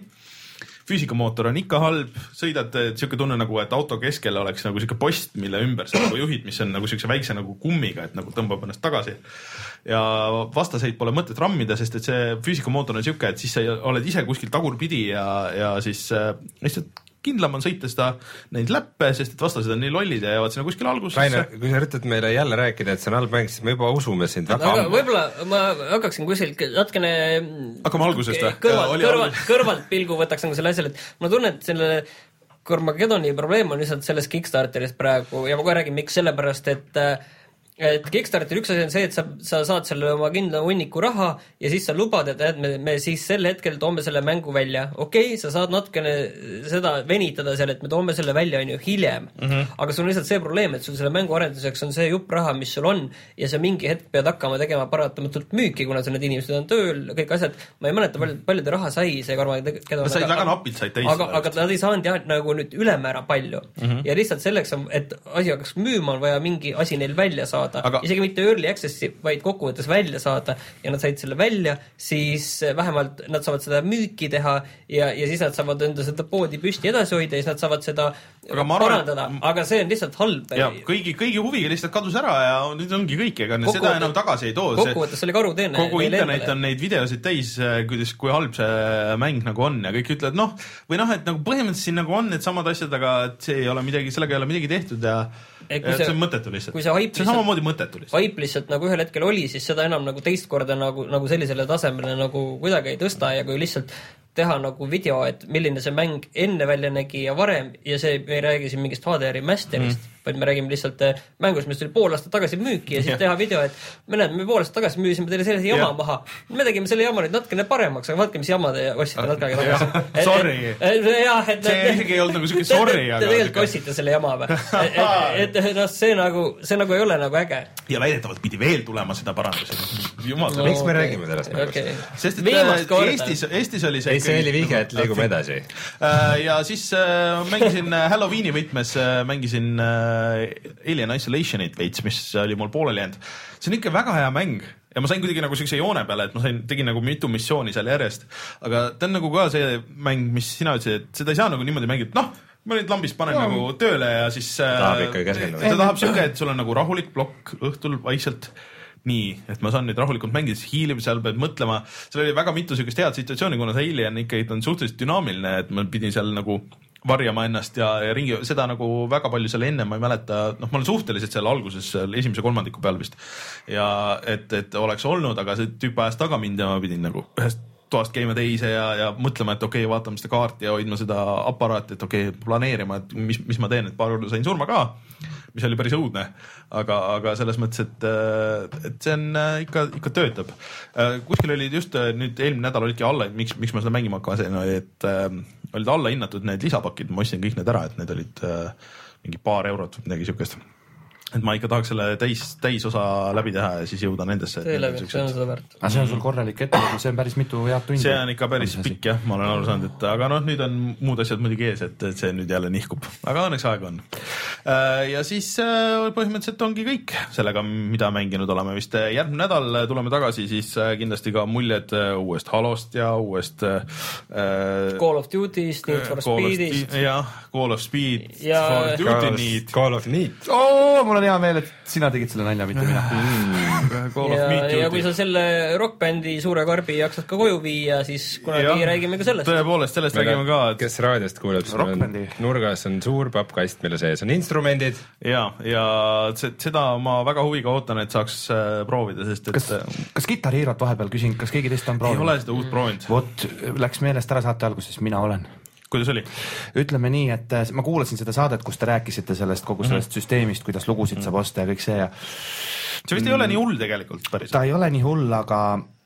füüsikamootor on ikka halb, sõidad siuke tunne nagu, et auto keskel oleks nagu siuke post, mille ümber sa nagu juhid, mis on nagu siukse väikse nagu kummiga, et nagu tõmbab ennast tagasi. ja vastaseid pole mõtet rammida, sest et see füüsikamootor on siuke, et siis sa oled ise kuskil tagurpidi ja, ja siis äh, lihtsalt kindlam on sõita seda, neid läppe, sest et vastased on nii lollid ja jäävad sinna kuskile algusesse Rainer, kui sa üritad meile jälle rääkida, et see on halb mäng, siis me juba usume sind väga ammu. võib-olla ma hakkaksin kuskilt natukene Hakkame algusest või? kõrvalt, Oli kõrvalt kõrvalt pilgu võtaks nagu selle asjale, et ma tunnen, et selle Carmageddoni probleem on lihtsalt selles Kickstarteris praegu ja ma kohe räägin, miks, sellepärast et et Kickstarteri üks asi on see, et sa, sa saad selle oma kindla hunniku raha ja siis sa lubad, et näed, me, me siis sel hetkel toome selle mängu välja. okei okay,, sa saad natukene seda venitada seal, et me toome selle välja, on ju, hiljem mm. -hmm. aga sul on lihtsalt see probleem, et sul selle mängu arenduseks on see jupp raha, mis sul on ja sa mingi hetk pead hakkama tegema paratamatult müüki, kuna sul need inimesed on tööl, kõik asjad. ma ei mäleta, palju, palju ta raha sai, see Carmageddon. Nad said väga napilt said täis aga, aga nad ei saanud jah, nagu nüüd ülemäära palju mm. -hmm. ja lihtsalt selleks, et asi hakkaks müüma, on vaja mingi asi neil välja saada Aga- aga..., isegi mitte early access'i, vaid kokkuvõttes välja saada ja nad said selle välja, siis vähemalt nad saavad seda müüki teha ja, ja siis nad saavad enda seda poodi püsti edasi hoida ja siis nad saavad seda Aga ma arvan, parandada, aga see on lihtsalt halb. ja kõigi, kõigi huvi lihtsalt kadus ära ja nüüd ongi kõik, ega nad seda enam tagasi ei too. kokkuvõttes oli karuteene. kogu internet on neid videosid täis, kuidas, kui halb see mäng nagu on ja kõik ütlevad noh, või noh, et nagu põhimõtteliselt siin nagu on needsamad asjad, aga et see ei ole midagi, sellega ei ole midagi tehtud ja, kui ja see- see on mõttetu lihtsalt. kui see on lihtsalt- samamoodi mõttetu lihtsalt. vaip lihtsalt nagu ühel hetkel oli, siis seda enam nagu teist korda nagu, nagu sellisele tasemele nagu kuidagi ei tõsta ja kui lihtsalt teha nagu video, et milline see mäng enne välja nägi ja varem ja see, me ei räägi siin mingist HD remaster'ist mm., vaid me räägime lihtsalt äh, mängust, mis tuli pool aastat tagasi müüki ja siis Jah. teha video, et me näeme, me pool aastat tagasi müüsime teile sellise jama Jah. maha. me tegime selle jama nüüd natukene paremaks, aga vaadake, mis jama te ostsite natuke aega tagasi. Sorry. jah, et See isegi ei olnud nagu siuke sorry, Te aga- tegelikult ostsite selle jama või? et, et noh, see nagu, see nagu ei ole nagu äge ja väidetavalt pidi veel tulema seda parandust. jumal no.. miks me räägime sellest mängust okay.? sest et äh. Eestis, Eestis oli see ei, see oli vihje, et liigume edasi. Äh, ja siis mängisin Halloweeni võtmes mängisin Alien Isolationit veits, mis oli mul pooleli jäänud. see on ikka väga hea mäng ja ma sain kuidagi nagu siukse joone peale, et ma sain, tegin nagu mitu missiooni seal järjest. aga ta on nagu ka see mäng, mis sina ütlesid, et seda ei saa nagu niimoodi mängida, noh, ma nüüd lambist panen no. nagu tööle ja siis äh, Tahab ikkagi keskenduda. ta tahab siuke, et sul on nagu rahulik plokk õhtul vaikselt nii, et ma saan nüüd rahulikult mängida, siis hiilib seal, pead mõtlema, seal oli väga mitu siukest head situatsiooni, kuna see Alien ikkagi on suhteliselt dünaamiline, et ma pidin seal nagu varjama ennast ja, ja ringi, seda nagu väga palju seal enne ma ei mäleta, noh, ma olen suhteliselt seal alguses seal esimese kolmandiku peal vist. ja et, et oleks olnud, aga see tüüp ajas taga mind ja ma pidin nagu ühest toast käima teise ja, ja mõtlema, et okei okay,, vaatama seda kaarti ja hoidma seda aparaati, et okei okay,, planeerima, et mis, mis ma teen, et paar korda sain surma ka, mis oli päris õudne. aga, aga selles mõttes, et, et see on äh, ikka, ikka töötab. kuskil olid just nüüd eelmine nädal olidki alla, et miks, miks ma seda mängima hakkasin, oli, et äh, olid allahinnatud need lisapakid, ma ostsin kõik need ära, et need olid äh, mingi paar eurot või midagi siukest et ma ikka tahaks selle täis, täisosa läbi teha ja siis jõuda nendesse. see on seda väärt. aga see on sul korralik ettevõte, see on päris mitu head tundi. see on ikka päris pikk jah, ma olen aru saanud, et aga noh, nüüd on muud asjad muidugi ees, et, et see nüüd jälle nihkub, aga õnneks aega on. Äh, ja siis äh, põhimõtteliselt ongi kõik sellega, mida mänginud oleme vist. järgmine nädal tuleme tagasi siis äh, kindlasti ka muljed uuest Halost ja uuest äh,. Call of Duty'st, Need for Speed'ist. jah, Call of Speed, Ja- Call of Duty Need. Call of Need. oo, mul on hea meel, et sina tegid selle nalja, mitte mina. Of ja, ja kui sa selle rokkbändi Suure Karbi jaksad ka koju viia, siis kunagi Jah. räägime ka sellest. tõepoolest, sellest räägime ka, et kes raadiost kuuleb, siis meil Rockbandi. on nurgas on suur pappkast, mille sees on instrumendid. ja, ja seda ma väga huviga ootan, et saaks äh, proovida, sest et kas äh,, kas Guitar Hero't vahepeal küsin, kas keegi teist on ei proovinud? ole seda uut proovinud. vot, läks meelest ära saate alguses, mina olen kuidas oli? ütleme nii, et äh, ma kuulasin seda saadet, kus te rääkisite sellest kogu sellest mm -hmm. süsteemist, kuidas lugusid saab osta ja kõik see ja see vist ei ole nii hull tegelikult päris. ta ei ole nii hull, aga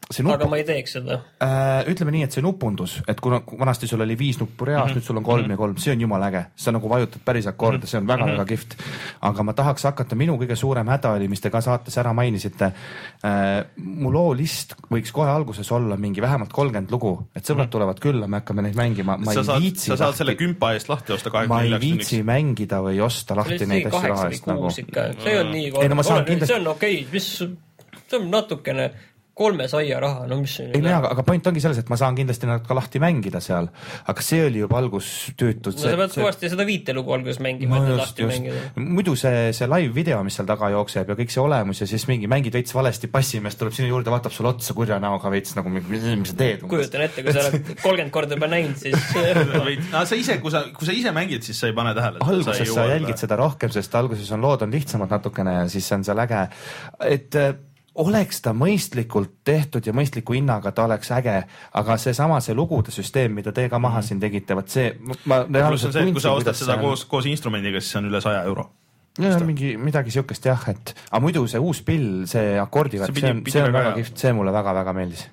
see nupp aga ma ei teeks seda. äh, ütleme nii, et see nupundus, et kuna vanasti sul oli viis nuppu reas mm, -hmm. nüüd sul on kolm mm -hmm. ja kolm, see on jumala äge, sa nagu vajutad päris akorde, see on väga-väga mm -hmm. kihvt. aga ma tahaks hakata, minu kõige suurem häda oli, mis te ka saates ära mainisite äh,. mu loolist võiks kohe alguses olla mingi vähemalt kolmkümmend lugu, et sõbrad tulevad külla, me hakkame neid mängima, ma sa ei saad, viitsi sa saad selle kümpa eest lahti osta ma kahekümne ei neljaks viitsi tunniks. mängida või osta lahti neid asju raha eest nagu see on nii Ei, no ma see on okei okay., mis, see on natukene kolme saia raha, no mis ei no jaa, aga point ongi selles, et ma saan kindlasti nad ka lahti mängida seal, aga see oli juba algus tüütud. no sa pead kõvasti seda viite lugu alguses mängima, et no need just, lahti just mängida., muidu see, see live video, mis seal taga jookseb ja kõik see olemus ja siis mingi mängid veits valesti, bassimees tuleb sinu juurde, vaatab sulle otsa kurja näoga veits nagu, mis sa teed. kujutan ette, kui sa oled kolmkümmend korda juba näinud, siis no sa ise, kui sa, kui sa ise mängid, siis sa ei pane tähele. alguses sa jälgid seda rohkem, sest alguses on lood on lihtsamad natukene ja siis on seal äge, et äh, oleks ta mõistlikult tehtud ja mõistliku hinnaga, ta oleks äge, aga seesama, see lugude süsteem, mida te ka maha siin tegite, vot see, ma pluss on see, et kui sa ostad seda koos, koos instrumendiga, siis see on üle saja euro. ja mingi midagi siukest jah, et aga muidu see uus pill, see akordivärk, See pidi- see on, see on väga kihvt, see mulle väga-väga meeldis.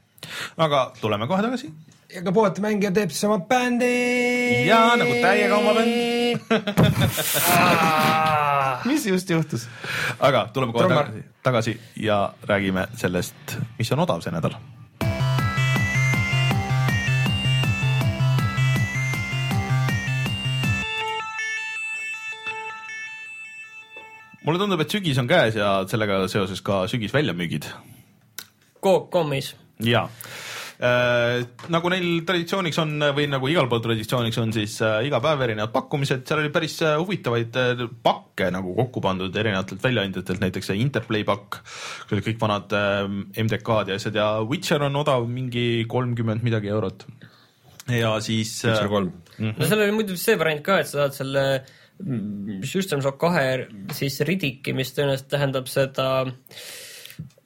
aga tuleme kohe tagasi. Ja ka pooltemängija teeb siis oma bändi. ja nagu täiega oma bänd. mis just juhtus? aga tuleme kohe tagasi, tagasi ja räägime sellest, mis on odav see nädal. mulle tundub, et sügis on käes ja sellega seoses ka sügisväljamüügid Coop.com-is. ja äh, nagu neil traditsiooniks on või nagu igal pool traditsiooniks on, siis äh, iga päev erinevad pakkumised, seal oli päris äh, huvitavaid äh, pakke nagu kokku pandud erinevatelt väljaandjatelt, näiteks see Interplay pakk, kus olid kõik vanad äh, MDK-d ja asjad ja Witcher on odav mingi kolmkümmend midagi eurot. ja siis äh, Witcher kolm. no seal oli muidu see variant ka, et sa saad selle mm, System Shock kahe siis ridiki, mis tõenäoliselt tähendab seda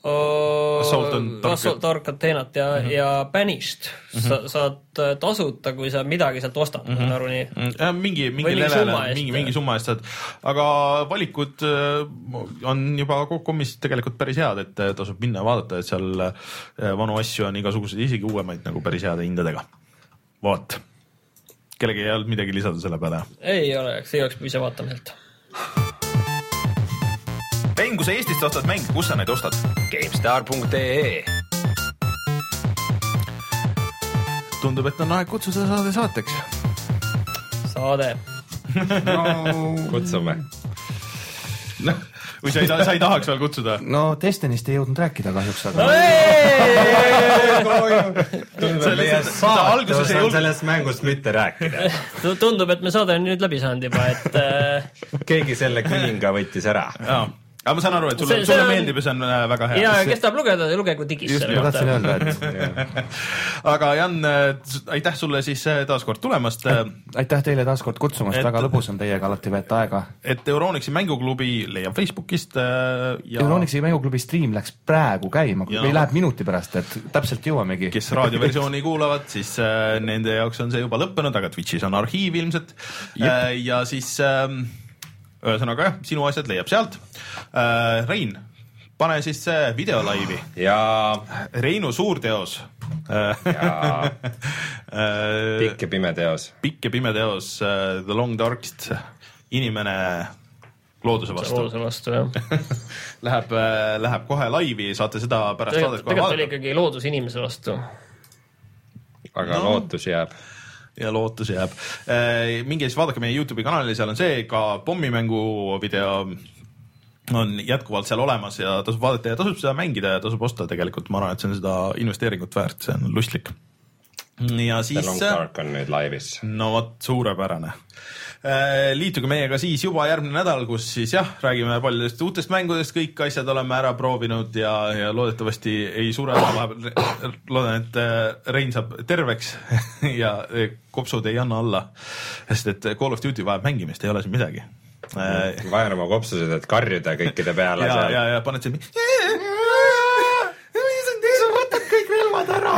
Assault on Dark- Assault Dark Athenat ja mm, -hmm. ja Banished mm. -hmm. sa saad äh, tasuta, kui sa midagi sealt ostad mm, -hmm. ma saan aru nii. Ja, mingi, mingi mingi levele mingi, mingi summa eest saad, aga valikud äh, on juba Coop.com-is tegelikult päris head, et äh, tasub minna ja vaadata, et seal äh, vanu asju on igasuguseid, isegi uuemaid nagu päris heade hindadega. vot, kellelgi ei olnud midagi lisada selle peale. ei ole, see oleks piisav vaatamiselt. Rein, kui sa Eestist ostad mänge, kus sa neid ostad? GameStar.ee tundub, et on aeg kutsuda saade saateks. saade. kutsume. noh, või sa ei, sa ei tahaks veel kutsuda? no Destinyst ei jõudnud rääkida kahjuks, aga alguses ei olnud, sellest mängust mitte rääkida. tundub, et me saade on nüüd läbi saanud juba, et äh, keegi selle kuninga võttis ära. Aga ma saan aru, et sulle sulle on- meeldib ja see on äh, väga hea ja. kes tahab lugeda, lugegu digis ma tahtsin öelda, et aga Jan, aitäh sulle siis äh, taas kord tulemast. aitäh teile taas kord kutsumast väga lõbus on teiega alati veeta aega. et Euronixi mänguklubi leiab Facebookist äh, ja Euronixi mänguklubi stream läks praegu käima, Ja- või läheb minuti pärast, et täpselt jõuamegi. kes raadioversiooni kuulavad, siis äh, nende jaoks on see juba lõppenud, aga Twitch'is on arhiiv ilmselt. Äh, ja siis ähm, ühesõnaga jah, sinu asjad leiab sealt äh,. Rein, pane siis see video laivi, ja, Reinu suurteos äh,. ja äh, pikk ja pime teos. pikk ja pime teos äh, The Long Darkest, inimene looduse vastu looduse vastu jah. läheb, läheb kohe laivi, saate seda pärast saadet kohe tegelikult oli vaadata ikkagi loodus inimese vastu. aga no. lootus jääb. Ja lootus jääb. minge siis vaadake meie Youtube'i kanali, seal on see ka pommimängu video on jätkuvalt seal olemas ja tasub vaadata ja tasub seda mängida ja tasub osta tegelikult, ma arvan, et see on seda investeeringut väärt, see on lustlik. Ja The siis Long Dark on nüüd laivis. no vot, suurepärane. liituge meiega siis juba järgmine nädal, kus siis jah, räägime paljudest uutest mängudest, kõik asjad oleme ära proovinud ja, ja loodetavasti ei sure ära vahepeal. loodan, et äh, Rein saab terveks ja äh, kopsud ei anna alla, sest et Call of Duty vajab mängimist, ei ole siin midagi. ja, vajan oma kopsused, et karjuda kõikide peale ja, seal. ja paned siin.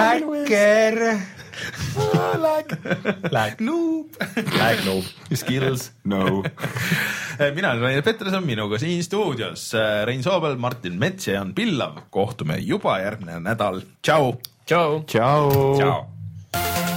häkker. Lag, Noob. lag noob. Skills, no. mina olen Rainer Peterson, minuga siin stuudios Rein Soobel, Martin Mets ja Jan Pillav. kohtume juba järgmine nädal, tšau tšau. tšau. tšau.